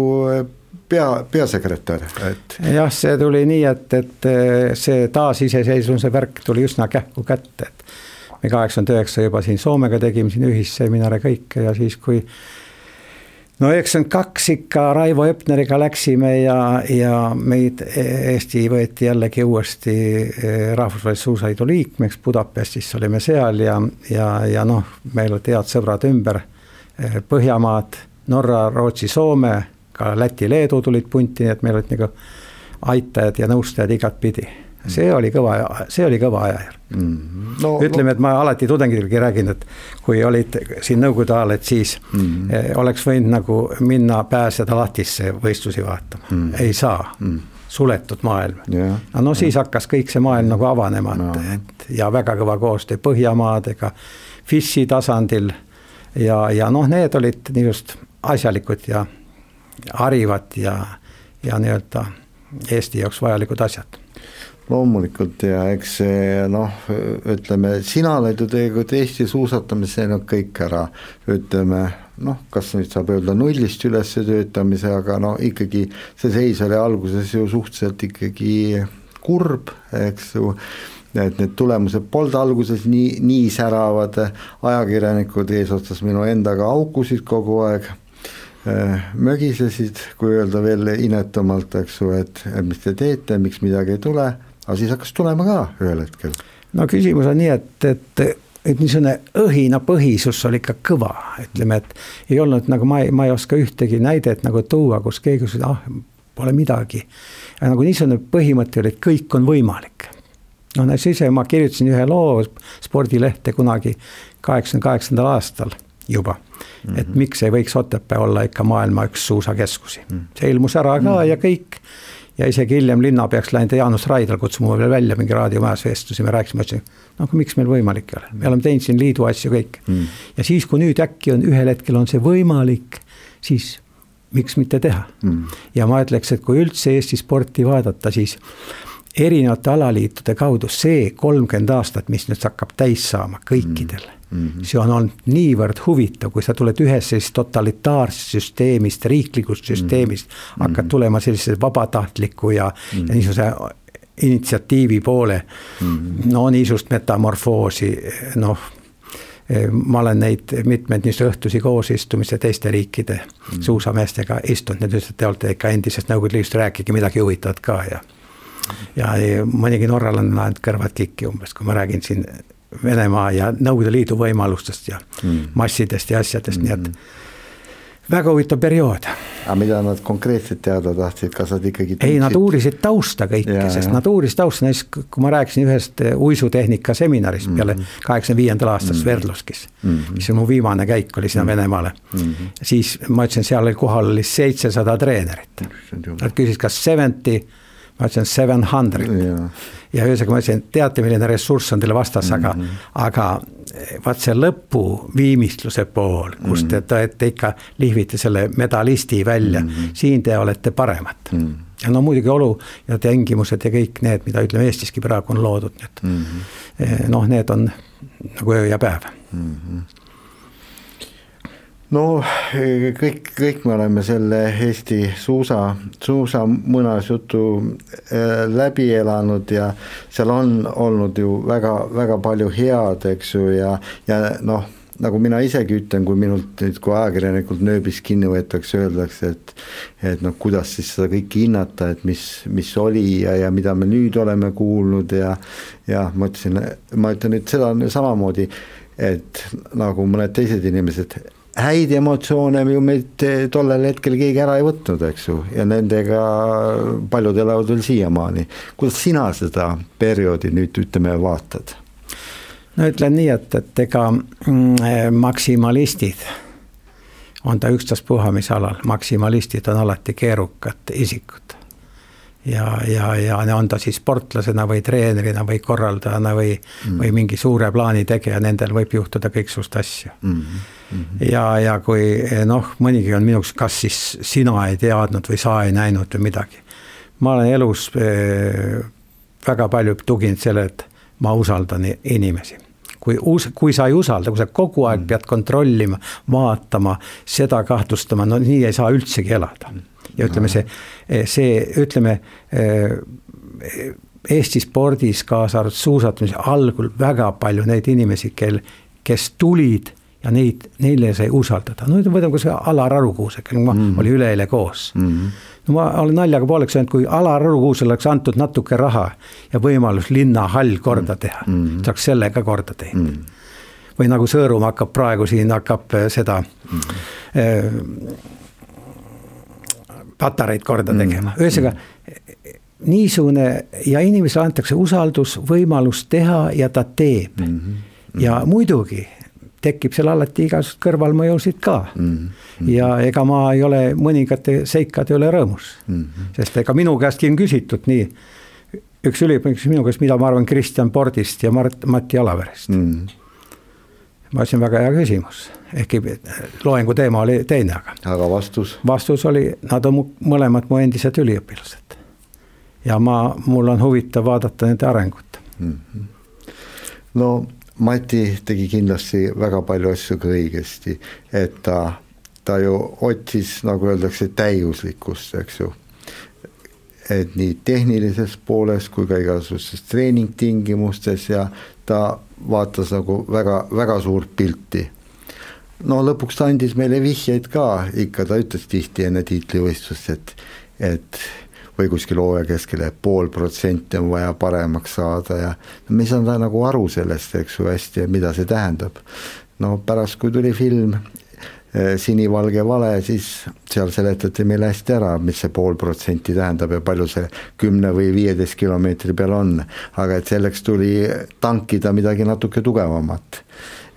S2: pea, peasekretär, et.
S3: jah, see tuli nii, et, et see taasiseseisvumise värk tuli üsna kähku kätte, et me kaheksakümmend üheksa juba siin Soomega tegime siin ühisseminare kõike ja siis, kui no üheksakümmend kaks ikka Raivo Epneriga läksime ja, ja meid Eesti võeti jällegi uuesti eh, rahvusvahelise suusaliidu liikmeks, Budapestis olime seal ja, ja, ja noh, meil olid head sõbrad ümber, eh, Põhjamaad, Norra, Rootsi, Soome, ka Läti, Leedu tulid punti, nii et meil olid nagu aitajad ja nõustajad igatpidi see oli kõva, see oli kõva ajajärk mm. -hmm. No, ütleme, et ma alati tudengitelgi räägin, et kui olid siin nõukogude ajal, et siis mm -hmm. oleks võinud nagu minna pääseda lahtisse võistlusi vaatama mm, -hmm. ei saa mm. -hmm suletud maailm yeah.. no, siis hakkas kõik see maailm nagu avanema no., et ja väga kõva koostöö Põhjamaadega, FIS-i tasandil ja, ja noh, need olid niisugused asjalikud ja harivad ja, ja nii-öelda Eesti jaoks vajalikud asjad.
S2: Loomulikult ja eks see noh, ütleme, sina oled ju tegelikult Eesti suusatamises teinud kõik ära, ütleme noh, kas nüüd saab öelda nullist üles töötamise, aga no ikkagi see seis oli alguses ju suhteliselt ikkagi kurb, eks ju. Et need tulemused polnud alguses nii, nii säravad, ajakirjanikud eesotsas minu endaga haukusid kogu aeg mögisesid, kui öelda veel inetumalt, eks ju, et mis te teete, miks midagi ei tule, aga siis hakkas tulema ka ühel hetkel.
S3: no küsimus on nii, et, et et niisugune õhinapõhisus oli ikka kõva, ütleme, et ei olnud nagu ma ei, ma ei oska ühtegi näidet nagu tuua, kus keegi ütles, ah, pole midagi. nagu niisugune põhimõte oli, et kõik on võimalik. noh, näiteks ise ma kirjutasin ühe loo spordilehte kunagi kaheksakümne kaheksandal aastal juba mm, -hmm. et miks ei võiks Otepää olla ikka maailma üks suusakeskusi mm. -hmm. see ilmus ära ka mm -hmm. ja kõik ja isegi hiljem linnapeaks läinud Jaanus Raidla kutsus mu veel välja mingi raadiomajas vestlusi, me rääkisime, ütlesin, no aga miks meil võimalik ei ole, me oleme teinud siin liidu asju kõik mm.. ja siis, kui nüüd äkki on ühel hetkel on see võimalik, siis miks mitte teha mm.. ja ma ütleks, et kui üldse Eesti sporti vaadata, siis erinevate alaliitude kaudu see kolmkümmend aastat, mis nüüd hakkab täis saama kõikidel mm Mm -hmm. see on olnud niivõrd huvitav, kui sa tuled ühest sellisest totalitaarsest süsteemist, riiklikust süsteemist mm, -hmm. hakkad tulema sellise vabatahtliku ja mm, -hmm. ja niisuguse initsiatiivi poole mm. -hmm. no niisugust metamorfoosi, noh ma olen neid mitmeid niisuguseid õhtusi koosistumisi teiste riikide mm. suusameestega istunud, need ütlesid, te olete ikka endisest Nõukogude Liidust, rääkige midagi huvitavat ka ja. ja mõnigi norralane on ajanud kõrvad kikki umbes, kui ma räägin siin Venemaa ja Nõukogude Liidu võimalustest ja mm. massidest ja asjadest mm, -hmm. nii et mm. väga huvitav periood.
S2: aga mida nad konkreetselt teada tahtsid, kas nad ikkagi
S3: tundsid? ei, nad uurisid tausta kõike, sest nad uurisid tausta, näiteks kui ma rääkisin ühest eh, uisutehnika seminarist mm -hmm. peale kaheksakümne viiendal aastal mm -hmm. Sverdlovskis mm, -hmm. mis on mu viimane käik oli sinna mm -hmm. Venemaale mm. -hmm. siis ma ütlesin, seal oli kohal oli seitsesada treenerit. Nad küsisid, kas seventy ma ütlesin seven hundred ja ühesõnaga ma ütlesin, teate, milline ressurss on teil vastas mm, -hmm. aga, aga vaat see lõpuviimistluse pool, kus te, te, te ikka lihvite selle medalisti välja mm, -hmm. siin te olete paremad mm. -hmm. ja no muidugi olu ja tingimused ja kõik need, mida ütleme Eestiski praegu on loodud, nii et mm -hmm. noh, need on nagu öö ja päev mm. -hmm
S2: no kõik, kõik me oleme selle Eesti suusa, suusa muinasjutu äh, läbi elanud ja seal on olnud ju väga, väga palju head, eks ju, ja, ja noh, nagu mina isegi ütlen, kui minult nüüd, kui ajakirjanikult nööbist kinni võetakse, öeldakse, et et noh, kuidas siis seda kõike hinnata, et mis, mis oli ja, ja mida me nüüd oleme kuulnud ja ja ma ütlesin, ma ütlen nüüd seda samamoodi, et nagu mõned teised inimesed, häid emotsioone ju meilt eh, tollel hetkel keegi ära ei võtnud, eks ju, ja nendega paljud elavad veel siiamaani. kuidas sina seda perioodi nüüd ütleme vaatad?
S3: no ütlen nii, et, et ega mm, eh, maksimalistid on ta ükstaspuha mis alal, maksimalistid on alati keerukad isikud ja, ja, ja on ta siis sportlasena või treenerina või korraldajana või mm., või mingi suure plaani tegija, nendel võib juhtuda kõiksugust asju mm. -hmm. ja, ja kui noh, mõnigi on minuks, kas siis sina ei teadnud või sa ei näinud või midagi. ma olen elus äh, väga palju tuginenud sellele, et ma usaldan inimesi kui us-, kui sa ei usalda, kui sa kogu aeg mm. pead kontrollima, vaatama, seda kahtlustama, no nii ei saa üldsegi elada. Ja ütleme, see, see, ütleme Eesti spordis, kaasa arvatud suusatamise algul väga palju neid inimesi, kel, kes tulid ja neid, neile sai usaldada, no võtame kas või Alar Arukuuse, kellega ma mm -hmm. olin üleeile koos mm. -hmm. no ma olen naljaga pooleks öelnud, kui Alar Arukuusele oleks antud natuke raha ja võimalus linnahall korda teha mm, -hmm. saaks selle ka korda teinud mm. -hmm või nagu Sõõrumaa hakkab praegu siin, hakkab äh, seda mm -hmm. äh, patareid korda tegema mm, -hmm. ühesõnaga niisugune ja inimesele antakse usaldus, võimalus teha ja ta teeb mm. -hmm. ja muidugi tekib seal alati igasuguseid kõrvalmõjusid ka mm. -hmm. ja ega ma ei ole mõningate seikade üle rõõmus mm, -hmm. sest ega minu käestki on küsitud nii. üks üliõpilane küsis minu käest, mida ma arvan Kristjan Pordist ja Mart, Mati Alaverest mm. -hmm ma ütlesin, väga hea küsimus, ehkki loengu teema oli teine, aga.
S2: aga vastus?
S3: vastus oli, nad on mõlemad mu endised üliõpilased ja ma, mul on huvitav vaadata nende arengut mm. -hmm.
S2: no Mati tegi kindlasti väga palju asju ka õigesti, et ta, ta ju otsis, nagu öeldakse, täiuslikkust, eks ju. et nii tehnilises pooles kui ka igasugustes treeningtingimustes ja ta vaatas nagu väga, väga suurt pilti no lõpuks ta andis meile vihjeid ka, ikka ta ütles tihti enne tiitlivõistlust, et, et või kuskil hooaja keskel, et pool protsenti on vaja paremaks saada ja me ei saanud nagu aru sellest, eks ju, hästi, mida see tähendab. no pärast, kui tuli film eh, Sinivalge vale, siis seal seletati meile hästi ära, mis see pool protsenti tähendab ja palju see kümne või viieteist kilomeetri peal on. aga et selleks tuli tankida midagi natuke tugevamat.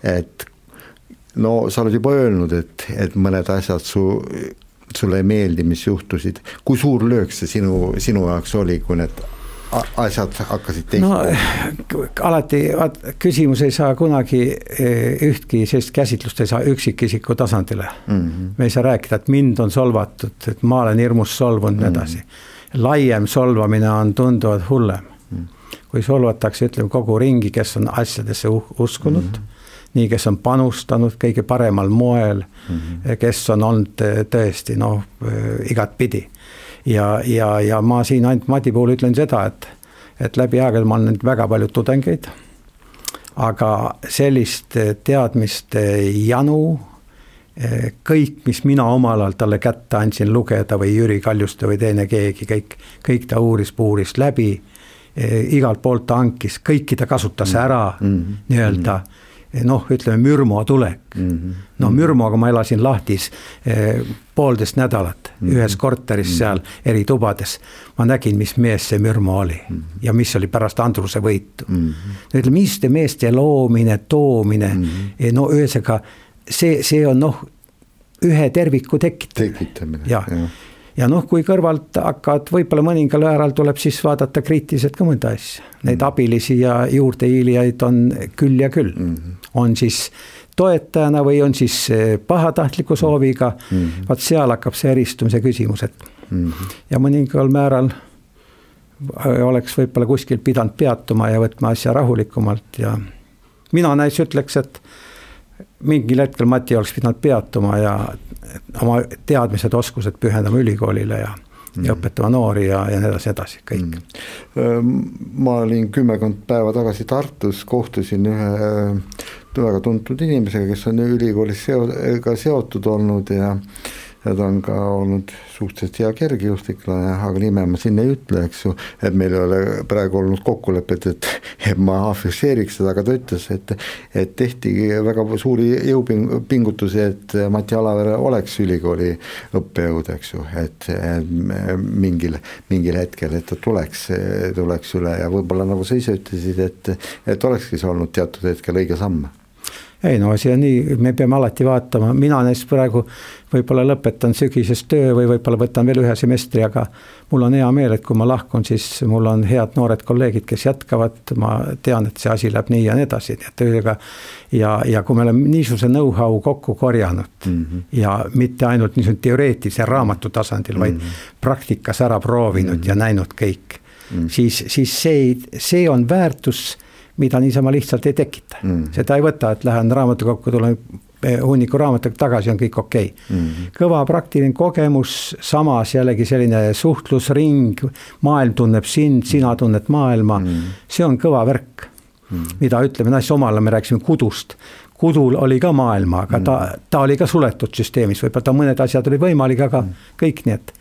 S2: et no sa oled juba öelnud, et, et mõned asjad su sulle ei meeldi, mis juhtusid, kui suur löök see sinu, sinu jaoks oli, kui need asjad hakkasid teistma
S3: no,? alati, vaat küsimus ei saa kunagi, eh, ühtki sellist käsitlust ei saa üksikisiku tasandile mm. -hmm. me ei saa rääkida, et mind on solvatud, et ma olen hirmus solvunud ja mm -hmm. nii edasi. laiem solvamine on tunduvalt hullem mm. -hmm. kui solvatakse, ütleme kogu ringi, kes on asjadesse uskunud mm. -hmm nii, kes on panustanud kõige paremal moel mm, -hmm. kes on olnud tõesti noh, eh, igatpidi. ja, ja, ja ma siin ainult Madi puhul ütlen seda, et, et läbi aegade ma olen näinud väga palju tudengeid, aga sellist eh, teadmiste janu, kõik, mis mina omal ajal talle kätte andsin lugeda või Jüri Kaljuste või teine keegi, kõik, kõik ta uuris-puuris läbi igalt poolt ta hankis, kõiki ta kasutas ära mm -hmm. nii-öelda mm. -hmm noh, ütleme mürmo tulek mm. -hmm. no mürmoga ma elasin lahtis eh, poolteist nädalat mm -hmm. ühes korteris mm -hmm. seal eri tubades. ma nägin, mis mees see mürmo oli mm -hmm. ja mis oli pärast Andruse võitu mm. -hmm. ütleme, niisuguste meeste loomine, toomine mm, -hmm. no ühesõnaga see, see on noh, ühe terviku tekitamine.
S2: tekitamine,
S3: jah ja ja noh, kui kõrvalt hakkad, võib-olla mõningal määral tuleb siis vaadata kriitiliselt ka mõnda asja. Neid mm. abilisi ja juurdehiilijaid on küll ja küll mm. -hmm. on siis toetajana või on siis eh, pahatahtliku sooviga mm -hmm., vot seal hakkab see eristumise küsimus, et mm -hmm. ja mõningal määral oleks võib-olla kuskil pidanud peatuma ja võtma asja rahulikumalt ja mina näiteks ütleks, et mingil hetkel Mati oleks pidanud peatuma ja oma teadmised, oskused pühendama ülikoolile ja mm. ja õpetama noori ja, ja nii edasi, edasi, kõik
S2: mm.. ma olin kümmekond päeva tagasi Tartus, kohtusin ühe väga tuntud inimesega, kes on ülikoolis seo-, ka seotud olnud ja ja ta on ka olnud suhteliselt hea kergejõustiklane, aga nime ma siin ei ütle, eks ju, et meil ei ole praegu olnud kokkulepet, et, et ma afišeeriks seda, aga ta ütles, et et tehtigi väga suuri jõupingutusi, et Mati Alavere oleks ülikooli õppejõud, eks ju, et mingil, mingil hetkel, et ta tuleks, tuleks üle ja võib-olla nagu sa ise ütlesid, et et olekski see olnud teatud hetkel õige samm
S3: ei no see on nii, me peame alati vaatama, mina näiteks praegu võib-olla lõpetan sügisest töö või võib-olla võtan veel ühe semestri, aga mul on hea meel, et kui ma lahkun, siis mul on head noored kolleegid, kes jätkavad, ma tean, et see asi läheb nii ja nii edasi, nii et ühesõnaga ja, ja kui me oleme niisuguse know-how kokku korjanud mm -hmm. ja mitte ainult niisugune teoreetilise raamatu tasandil, vaid mm -hmm. praktikas ära proovinud mm -hmm. ja näinud kõik mm, -hmm. siis, siis see, see on väärtus mida niisama lihtsalt ei tekita mm.. seda ei võta, et lähen raamatukokku, tulen hunniku raamatutega tagasi, on kõik okei okay. mm. -hmm. kõva praktiline kogemus, samas jällegi selline suhtlusring, maailm tunneb sind, sina tunned maailma mm, -hmm. see on kõva värk mm. -hmm. mida ütleme, noh, omal ajal me rääkisime kudust, kudul oli ka maailma, aga ta, mm. ta oli ka suletud süsteemis, võib-olla ta mõned asjad olid võimalik, aga mm. kõik nii, et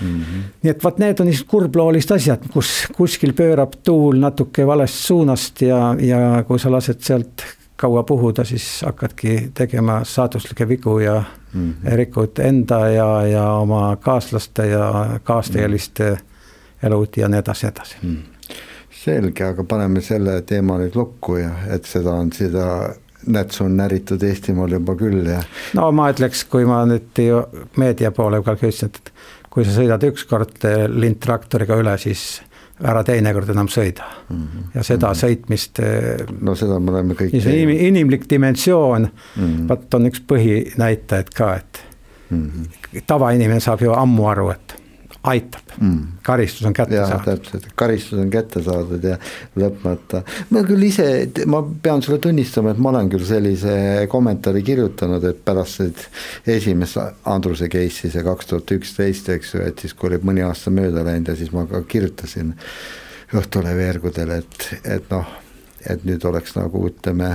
S3: mm. -hmm. nii et vot need on niisugused kurbloolised asjad, kus kuskil pöörab tuul natuke valest suunast ja, ja kui sa lased sealt kaua puhuda, siis hakkadki tegema saatuslikke vigu ja mm -hmm. rikud enda ja, ja oma kaaslaste ja kaasteeliste mm -hmm. elud ja nii edasi, edasi mm. -hmm.
S2: selge, aga paneme selle teema nüüd lukku ja et seda on seda nätsu on näritud Eestimaal juba küll ja.
S3: no ma ütleks, kui ma nüüd meedia poole peal ütlesin, et kui sa sõidad ükskord lindtraktoriga üle, siis ära teinekord enam sõida mm. -hmm. ja seda mm -hmm. sõitmist.
S2: no seda me oleme kõik.
S3: inim, inimlik dimensioon mm, -hmm. vot on üks põhinäitajaid ka, et mm -hmm. tavainimene saab ju ammu aru, et aitab mm., karistus on kätte
S2: ja,
S3: saadud.
S2: täpselt, karistus on kätte saadud ja lõpmata. ma küll ise, ma pean sulle tunnistama, et ma olen küll sellise kommentaari kirjutanud, et pärast seda esimest Andruse case'i, see kaks tuhat üksteist, eks ju, et siis kui oli mõni aasta mööda läinud ja siis ma ka kirjutasin Õhtulehe veergudel, et, et noh, et nüüd oleks nagu ütleme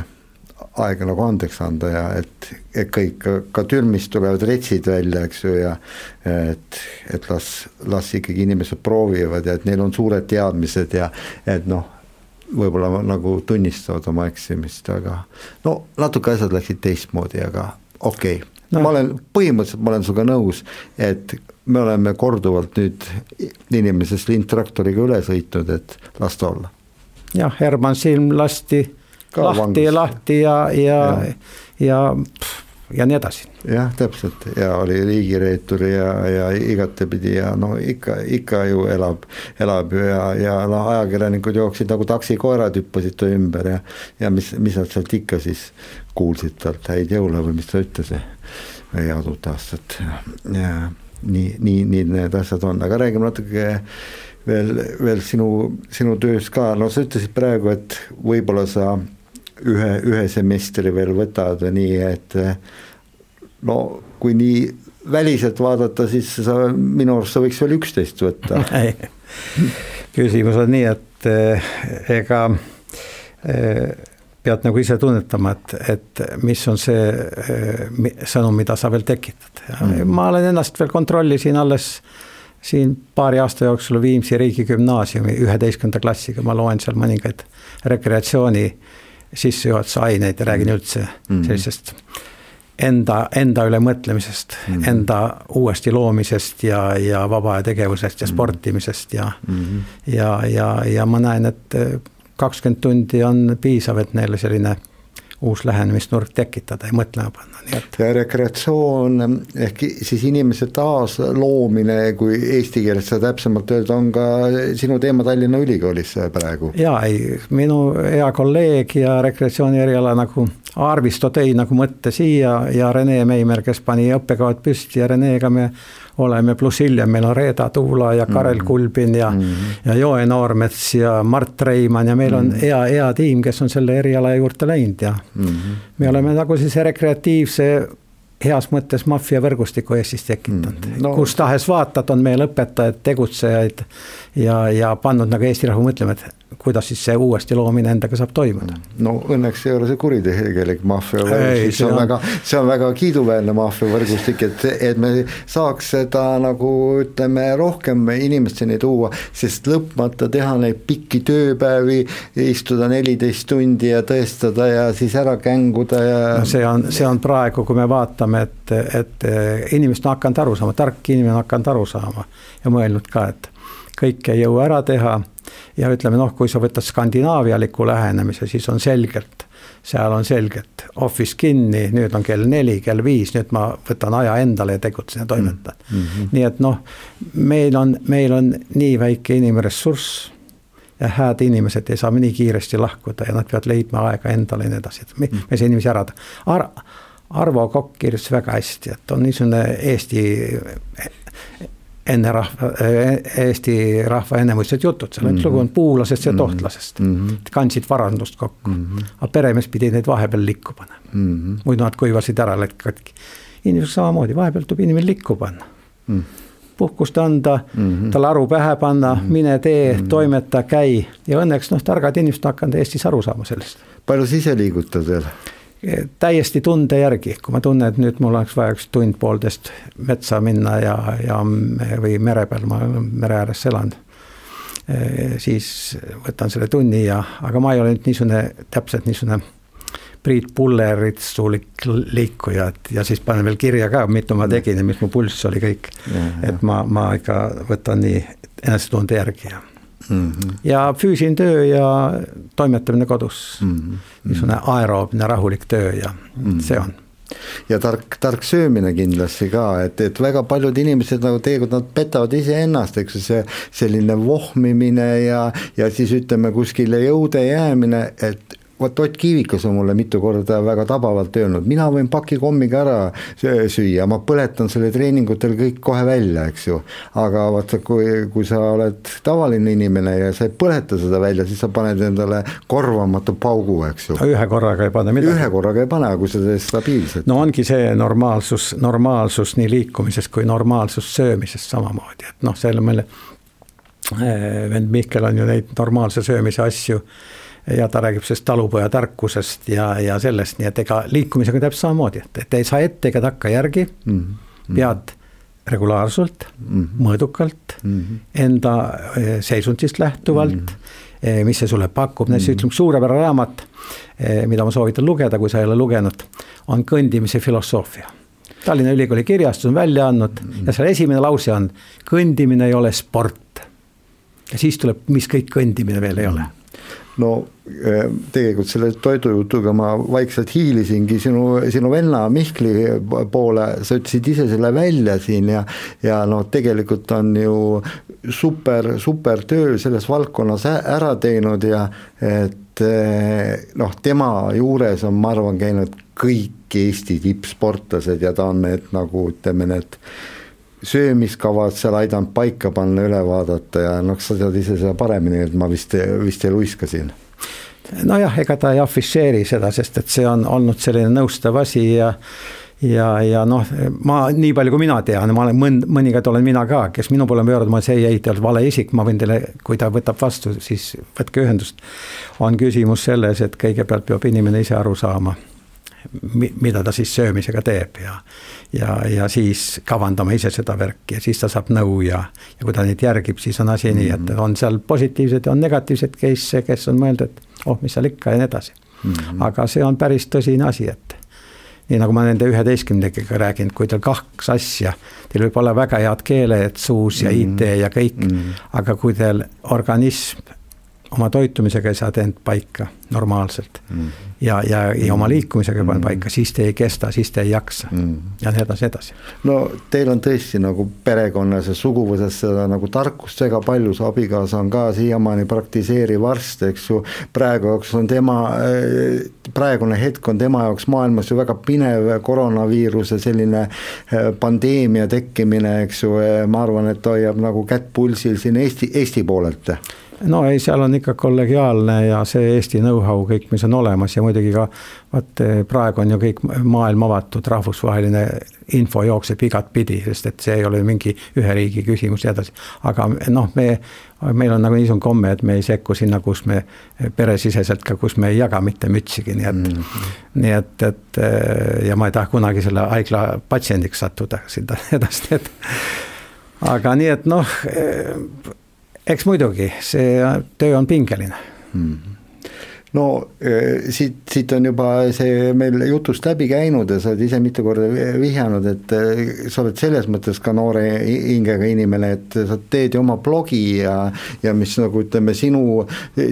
S2: aega nagu andeks anda ja et, et kõik, ka türmist tulevad retsid välja, eks ju, ja et, et las, las ikkagi inimesed proovivad ja et neil on suured teadmised ja et noh, võib-olla nagu tunnistavad oma eksimist, aga no natuke asjad läksid teistmoodi, aga okei okay. no.. ma olen, põhimõtteliselt ma olen sinuga nõus, et me oleme korduvalt nüüd inimesest lindtraktoriga üle sõitnud, et las ta olla.
S3: jah, Herman Silm lasti lahti ja lahti ja, ja, ja, ja, ja nii edasi.
S2: jah, täpselt. Ja oli riigireetur ja, ja igatepidi ja no ikka, ikka ju elab, elab ju ja, ja noh, ajakirjanikud jooksid nagu taksikoerad, hüppasid ta ümber ja, ja mis, mis nad sealt ikka siis kuulsid talt, häid jõule või mis ta ütles, head uut aastat. Ja nii, nii, nii need asjad on, aga räägime natuke veel, veel sinu, sinu tööst ka, no sa ütlesid praegu, et võib-olla sa ühe, ühe semestri veel võtad nii, et no kui nii väliselt vaadata, siis sa minu arust sa võiks veel üksteist võtta.
S3: Küsimus on nii, et eh, ega eh, pead nagu ise tunnetama, et, et mis on see eh, sõnum, mida sa veel tekitad. Mm.. ma olen ennast veel kontrollisin alles siin paari aasta jooksul Viimsi riigigümnaasiumi üheteistkümnenda klassiga, ma loen seal mõningaid rekreatsiooni äh, sissejuhatuse aineid ja räägin üldse mm -hmm. sellisest enda, enda üle mõtlemisest mm, -hmm. enda uuesti loomisest ja, ja vaba aja tegevusest ja mhm. sportimisest ja mm, -hmm. ja, ja, ja ma näen, et kakskümmend tundi on piisav, et neile selline uus lähenemisnurk tekitada ja mõtlema panna, nii et.
S2: rekreatsioon ehk siis inimese taasloomine, kui eesti keeles seda täpsemalt öelda, on ka sinu teema Tallinna Ülikoolis praegu.
S3: ja ei, minu hea kolleeg ja rekreatsiooni eriala nagu Arvisto tõi nagu mõtte siia ja Rene Meimer, kes pani õppekavad püsti ja Renega me oleme, pluss hiljem meil on Reeda Tuula ja Karel mm -hmm. Kulbin ja mm, -hmm. ja Joe Noormets ja Mart Reimann ja meil on mm -hmm. hea, hea tiim, kes on selle eriala juurde läinud ja mm -hmm. me oleme nagu sellise rekreatiivse heas mõttes maffiavõrgustiku Eestis tekitanud mm, no. kus tahes vaatad, on meil õpetajaid, tegutsejaid ja, ja pannud nagu Eesti rahva mõtlema, et kuidas siis see uuesti loomine endaga saab toimuda?
S2: no õnneks ei ole see kuritegelik maffiavõrgustik, see on väga, see on väga kiiduväärne maffiavõrgustik, et, et me saaks seda nagu ütleme, rohkem inimesteni tuua, sest lõpmata teha neid pikki tööpäevi, istuda neliteist tundi ja tõestada ja siis ära känguda ja
S3: no see on, see on praegu, kui me vaatame, et, et inimesed on hakanud aru saama, tark inimene on hakanud aru saama ja mõelnud ka, et kõike ei jõua ära teha ja ütleme noh, kui sa võtad skandinaavialiku lähenemise, siis on selgelt, seal on selgelt office kinni, nüüd on kell neli, kell viis, nüüd ma võtan aja endale ja tegutsen ja toimetan mm. -hmm. nii et noh, meil on, meil on nii väike inimressurss ja hääd inimesed ei saa nii kiiresti lahkuda ja nad peavad leidma aega endale ja nii edasi, et me, mm. me ei saa inimesi ära Ar. Arvo Kokk kirjutas väga hästi, et on niisugune Eesti enne rahva, Eesti rahva ennemuistsed jutud, seal mm -hmm. lugu on puulasest ja mhm. tohtlasest mm. -hmm. kandsid varandust kokku mm, -hmm. aga peremees pidi neid vahepeal likku panema mm. -hmm. muidu nad kuivasid ära, läksid katki. inimesega samamoodi, vahepeal tuleb inimene likku panna mm. -hmm puhkust anda mm, -hmm. talle aru pähe panna mm, -hmm. mine tee mm, -hmm. toimeta, käi ja õnneks noh, targad inimesed on hakanud Eestis aru saama sellest.
S2: palju sa ise liigutad veel?
S3: Täiesti tunde järgi, kui ma tunnen, et nüüd mul oleks vaja üks tund-poolteist metsa minna ja, ja või mere peal, ma mere ääres elan. siis võtan selle tunni ja, aga ma ei ole nüüd niisugune, täpselt niisugune Priit Pulleritsulik liikuja, et ja siis panen veel kirja ka, mitu ma tegin ja mis mu pulss oli kõik. et ma, ma ikka võtan nii enesetunde järgi ja mm. -hmm. ja füüsiline töö ja toimetamine kodus mm. -hmm. niisugune aeroobne rahulik töö ja mm -hmm. see on
S2: ja tark, tark söömine kindlasti ka, et, et väga paljud inimesed nagu tegelikult nad petavad iseennast, eks ju, see selline vohmimine ja, ja siis ütleme kuskile jõude jäämine, et vot Ott Kiivikas on mulle mitu korda väga tabavalt öelnud, mina võin paki kommiga ära süüa, ma põletan selle treeningutel kõik kohe välja, eks ju. aga vaata, kui, kui sa oled tavaline inimene ja sa ei põleta seda välja, siis sa paned endale korvamatu paugu, eks ju.
S3: ühe korraga ei pane midagi.
S2: ühe korraga ei pane, kui sa teed stabiilselt.
S3: no ongi see normaalsus, normaalsus nii liikumises kui normaalsus söömises samamoodi, et noh, seal meil eh, vend Mihkel on ju neid normaalse söömise asju ja ta räägib sellest talupoja tarkusest ja, ja sellest, nii et ega liikumisega täpselt samamoodi, et, et ei saa ette ega takkajärgi mm, -hmm. pead regulaarselt mm, -hmm. mõõdukalt mm, -hmm. enda eh, seisundist lähtuvalt mm, -hmm. mis see sulle pakub, näiteks mm -hmm. ütleme suurepärane raamat, eh, mida ma soovitan lugeda, kui sa ei ole lugenud, on kõndimise filosoofia. Tallinna Ülikooli kirjastus on välja andnud mm -hmm. ja seal esimene lause on, kõndimine ei ole sport. ja siis tuleb, mis kõik kõndimine veel ei ole
S2: no eh, tegelikult selle toidujutuga ma vaikselt hiilisingi sinu, sinu venna Mihkli poole, sa ütlesid ise selle välja siin ja ja noh, tegelikult on ju super, super töö selles valdkonnas ära teinud ja et eh, noh, tema juures on, ma arvan, käinud kõik Eesti tippsportlased ja ta on need nagu ütleme, need söömiskavad seal aidanud paika panna, üle vaadata ja noh, sa tead ise seda paremini, et ma vist, vist ei luiska siin
S3: nojah, ega ta ei afišeeri seda, sest et see on olnud selline nõustav asi ja ja, ja noh, ma nii palju, kui mina tean, ma olen mõnd-, mõnikord olen mina ka, kes minu poole pöördunud, ma see ei, te olete vale isik, ma võin teile, kui ta võtab vastu, siis võtke ühendust. on küsimus selles, et kõigepealt peab inimene ise aru saama mida ta siis söömisega teeb ja, ja, ja siis kavandama ise seda värki ja siis ta saab nõu ja, ja kui ta neid järgib, siis on asi mm -hmm. nii, et mhm. on seal positiivsed ja on negatiivsed case'e, kes on mõelnud, et oh, mis seal ikka ja nii edasi mm. -hmm. aga see on päris tõsine asi, et nii nagu ma nende üheteistkümnendiga räägin, kui teil kaks asja, teil võib olla väga head keeled suus ja mm -hmm. IT ja kõik mm, -hmm. aga kui teil organism oma toitumisega ei saa te end paika normaalselt mm. -hmm. ja, ja, ja oma liikumisega ei pane mm. paika, siis te ei kesta, siis te ei jaksa mm. ja nii edasi, edasi.
S2: no teil on tõesti nagu perekonnas ja suguvõsas seda nagu tarkust väga palju, su abikaasa on ka siiamaani praktiseeriv arst, eks ju. praegu jaoks on tema, praegune hetk on tema jaoks maailmas ju väga pinev koroonaviiruse selline eh, pandeemia tekkimine, eks ju, ma arvan, et hoiab nagu kätt pulsil siin Eesti, Eesti poolelt
S3: no ei, seal on ikka kollegiaalne ja see Eesti know-how kõik, mis on olemas ja muidugi ka vaat eh, praegu on ju kõik maailm avatud, rahvusvaheline info jookseb igatpidi, sest et see ei ole mingi ühe riigi küsimus ja edasi. aga noh, me, meil on nagu niisugune komme, et me ei sekku sinna, kus me peresiseselt ka, kus me ei jaga mitte mütsigi, nii et mm, -hmm. nii et, et eh, ja ma ei taha kunagi selle haigla patsiendiks sattuda sinna edasi, et aga nii, et noh eh, eks muidugi, see töö on pingeline mm. -hmm
S2: no eh, siit, siit on juba see meil jutust läbi käinud ja sa oled ise mitu korda vihjanud, et eh, sa oled selles mõttes ka noore hingega inimene, et sa teed ju oma blogi ja ja mis nagu ütleme, sinu,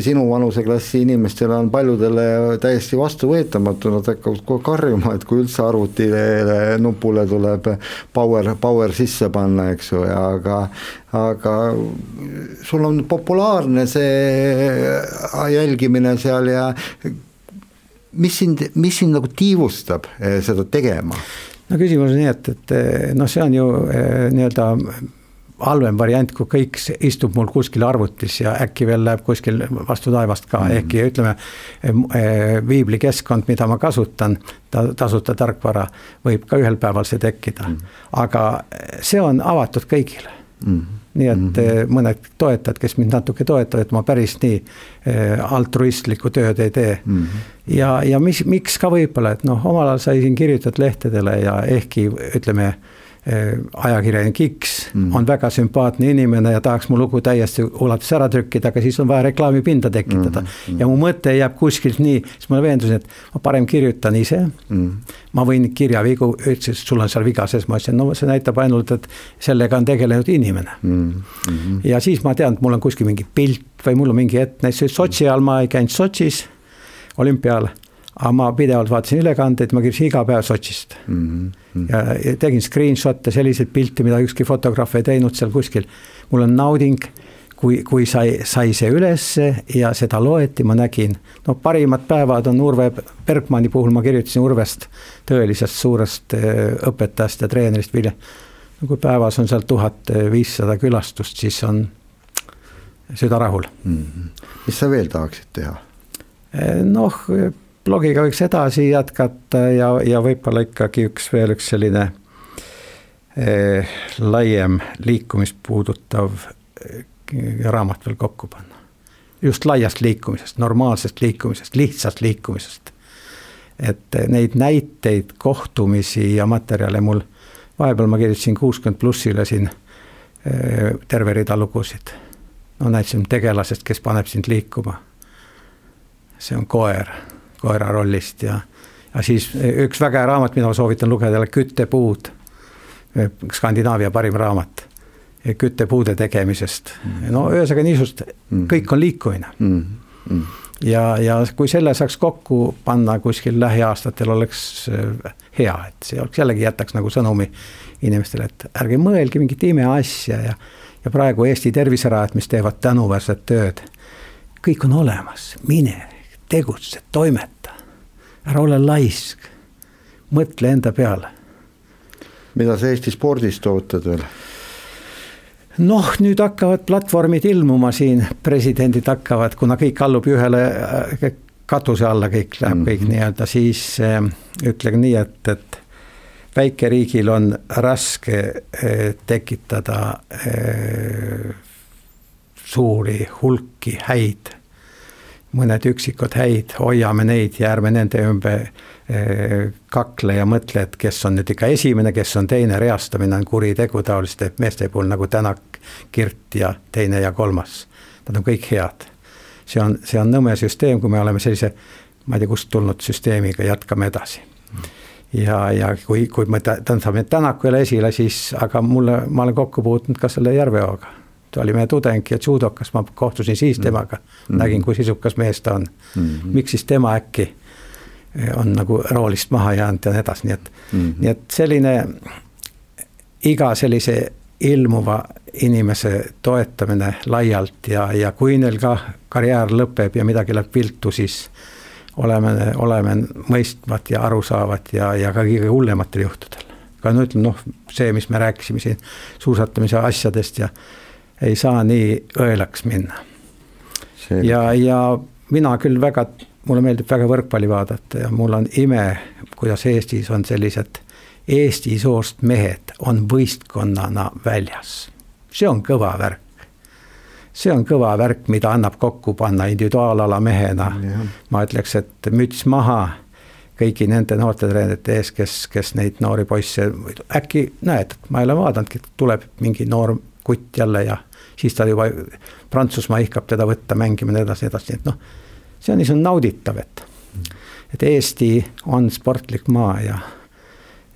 S2: sinu vanuseklassi inimestele on paljudele täiesti vastuvõetamatu, nad hakkavad kohe karjuma, et kui üldse arvutile nupule tuleb power, power sisse panna, eks ju, ja aga aga sul on populaarne see jälgimine seal ja mis sind, mis sind nagu tiivustab eh, seda tegema?
S3: no küsimus on nii, et, et eh, noh, see on ju eh, nii-öelda halvem variant, kui kõik istub mul kuskil arvutis ja äkki veel läheb kuskil vastu taevast ka mm, -hmm. ehkki ütleme, viiblikeskkond, mida ma kasutan, ta, tasuta tarkvara, võib ka ühel päeval see tekkida mm. -hmm. aga see on avatud kõigile mm. -hmm nii et mm -hmm. mõned toetajad, kes mind natuke toetavad, ma päris nii altruistlikku tööd ei tee mm. -hmm. ja, ja mis, miks ka võib-olla, et noh, omal ajal sai siin kirjutatud lehtedele ja ehkki ütleme ajakirjanik X mm. on väga sümpaatne inimene ja tahaks mu lugu täiesti ulatuses ära trükkida, aga siis on vaja reklaamipinda tekitada mm. Mm. ja mu mõte jääb kuskilt nii, siis ma veendusin, et ma parem kirjutan ise mm.. ma võin kirjavigu, ütles, et sul on seal viga sees, ma ütlesin, no see näitab ainult, et sellega on tegelenud inimene mm. -hmm. ja siis ma tean, et mul on kuskil mingi pilt või mul on mingi hetk, näiteks Sotši ajal ma ei käinud Sotšis olümpial aga ma pidevalt vaatasin ülekandeid, ma kirjutasin iga päev Sotšist mm. -hmm. ja tegin screenshot'e, selliseid pilte, mida ükski fotograaf ei teinud seal kuskil. mul on nauding, kui, kui sai, sai see ülesse ja seda loeti, ma nägin. no parimad päevad on Urve Bergmanni puhul, ma kirjutasin Urvest, tõelisest suurest äh, õpetajast ja treenerist Vilja. no kui päevas on seal tuhat viissada külastust, siis on süda rahul mm.
S2: -hmm. mis sa veel tahaksid teha?
S3: Äh, noh blogiga võiks edasi jätkata ja, ja võib-olla ikkagi üks veel üks selline eh, laiem liikumist puudutav eh, raamat veel kokku panna. just laiast liikumisest, normaalsest liikumisest, lihtsast liikumisest. et neid näiteid, kohtumisi ja materjale mul, vahepeal ma kirjutasin kuuskümmend plussile siin eh, terve rida lugusid. no näitasin tegelasest, kes paneb sind liikuma. see on koer koera rollist ja, ja siis üks väga hea raamat, mida ma soovitan lugeda, Küttepuud. Skandinaavia parim raamat küttepuude tegemisest, no ühesõnaga niisugust, mm. kõik on liikumine mm. Mm. ja, ja kui selle saaks kokku panna kuskil lähiaastatel, oleks hea, et see oleks jällegi jätaks nagu sõnumi inimestele, et ärge mõelge mingit imeasja ja, ja praegu Eesti terviserajad, mis teevad tänuväärset tööd, kõik on olemas, mine tegutse, toimeta, ära ole laisk, mõtle enda peale.
S2: mida sa Eesti spordist ootad veel?
S3: noh, nüüd hakkavad platvormid ilmuma siin, presidendid hakkavad, kuna kõik allub ju ühele äh, katuse alla, kõik läheb mm -hmm. kõik nii-öelda, siis äh, ütlen nii, et, et väikeriigil on raske äh, tekitada äh, suuri hulki häid mõned üksikud häid, hoiame neid ja ärme nende ümber eh, kakle ja mõtle, et kes on nüüd ikka esimene, kes on teine, reastamine on kuritegu taoliste meeste puhul nagu Tänak, Kirt ja teine ja kolmas. Nad on kõik head. see on, see on nõme süsteem, kui me oleme sellise, ma ei tea, kust tulnud süsteemiga, jätkame edasi. ja, ja kui, kui me tõmbame Tänaku jälle esile, siis aga mulle, ma olen kokku puutunud ka selle Järveoga ta oli meie tudeng ja judokas, ma kohtusin siis mm. temaga mm., nägin, kui sisukas mees ta on mm. -hmm. miks siis tema äkki eh, on nagu roolist maha jäänud ja nii edasi, nii et mm, -hmm. nii et selline iga sellise ilmuva inimese toetamine laialt ja, ja kui neil ka karjäär lõpeb ja midagi läheb viltu, siis oleme, oleme mõistvad ja arusaavad ja, ja ka kõige hullematel juhtudel. ka no ütleme noh, see, mis me rääkisime siin suusatamise asjadest ja ei saa nii õelaks minna. ja, ja mina küll väga, mulle meeldib väga võrkpalli vaadata ja mul on ime, kuidas Eestis on sellised Eesti soost mehed on võistkonnana väljas. see on kõva värk. see on kõva värk, mida annab kokku panna individuaalala mehena. ma ütleks, et müts maha kõigi nende noorte treenerite ees, kes, kes neid noori poisse, äkki näed, ma ei ole vaadanudki, tuleb mingi noor kutt jälle ja siis ta juba, Prantsusmaa ihkab teda võtta mängima ja nii edasi, edasi, et noh, see on niisugune nauditav, et, et Eesti on sportlik maa ja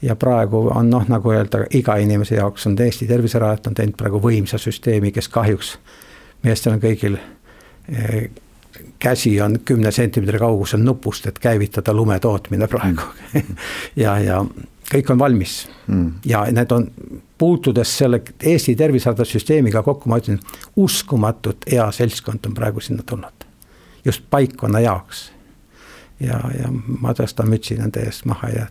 S3: ja praegu on noh, nagu öelda, iga inimese jaoks on Eesti Terviserajat on teinud praegu võimsa süsteemi, kes kahjuks, meestel on kõigil eh, käsi on kümne sentimeetri kaugusel nupust, et käivitada lume tootmine praegu. Ja, ja kõik on valmis mm. ja need on, puutudes selle Eesti tervishoiusüsteemiga kokku, ma ütlen, uskumatult hea seltskond on praegu sinna tulnud. just paikkonna jaoks. ja, ja ma tõstan mütsi nende eest maha ja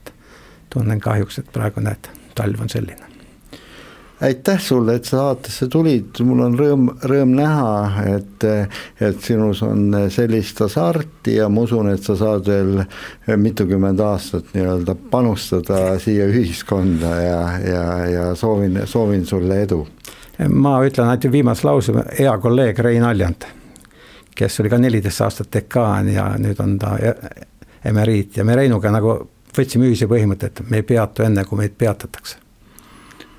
S3: tunnen kahjuks, et praegu näed, talv on selline.
S2: Aitäh sulle, et sa saatesse tulid, mul on rõõm, rõõm näha, et, et sinus on sellist hasarti ja ma usun, et sa saad veel mitukümmend aastat nii-öelda panustada siia ühiskonda ja, ja, ja soovin, soovin sulle edu.
S3: ma ütlen ainult viimase lause, hea kolleeg Rein Aljand, kes oli ka neliteist aastat dekaan ja nüüd on ta e-, emeriit. Ja me Reinuga nagu võtsime ühise põhimõtte, et me ei peatu enne, kui meid peatatakse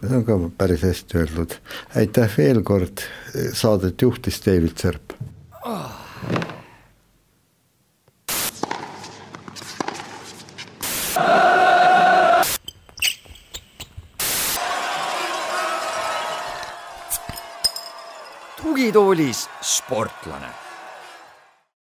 S2: see on ka päris hästi öeldud. aitäh veel kord, saadet juhtis David Serp oh..
S1: tugitoolis sportlane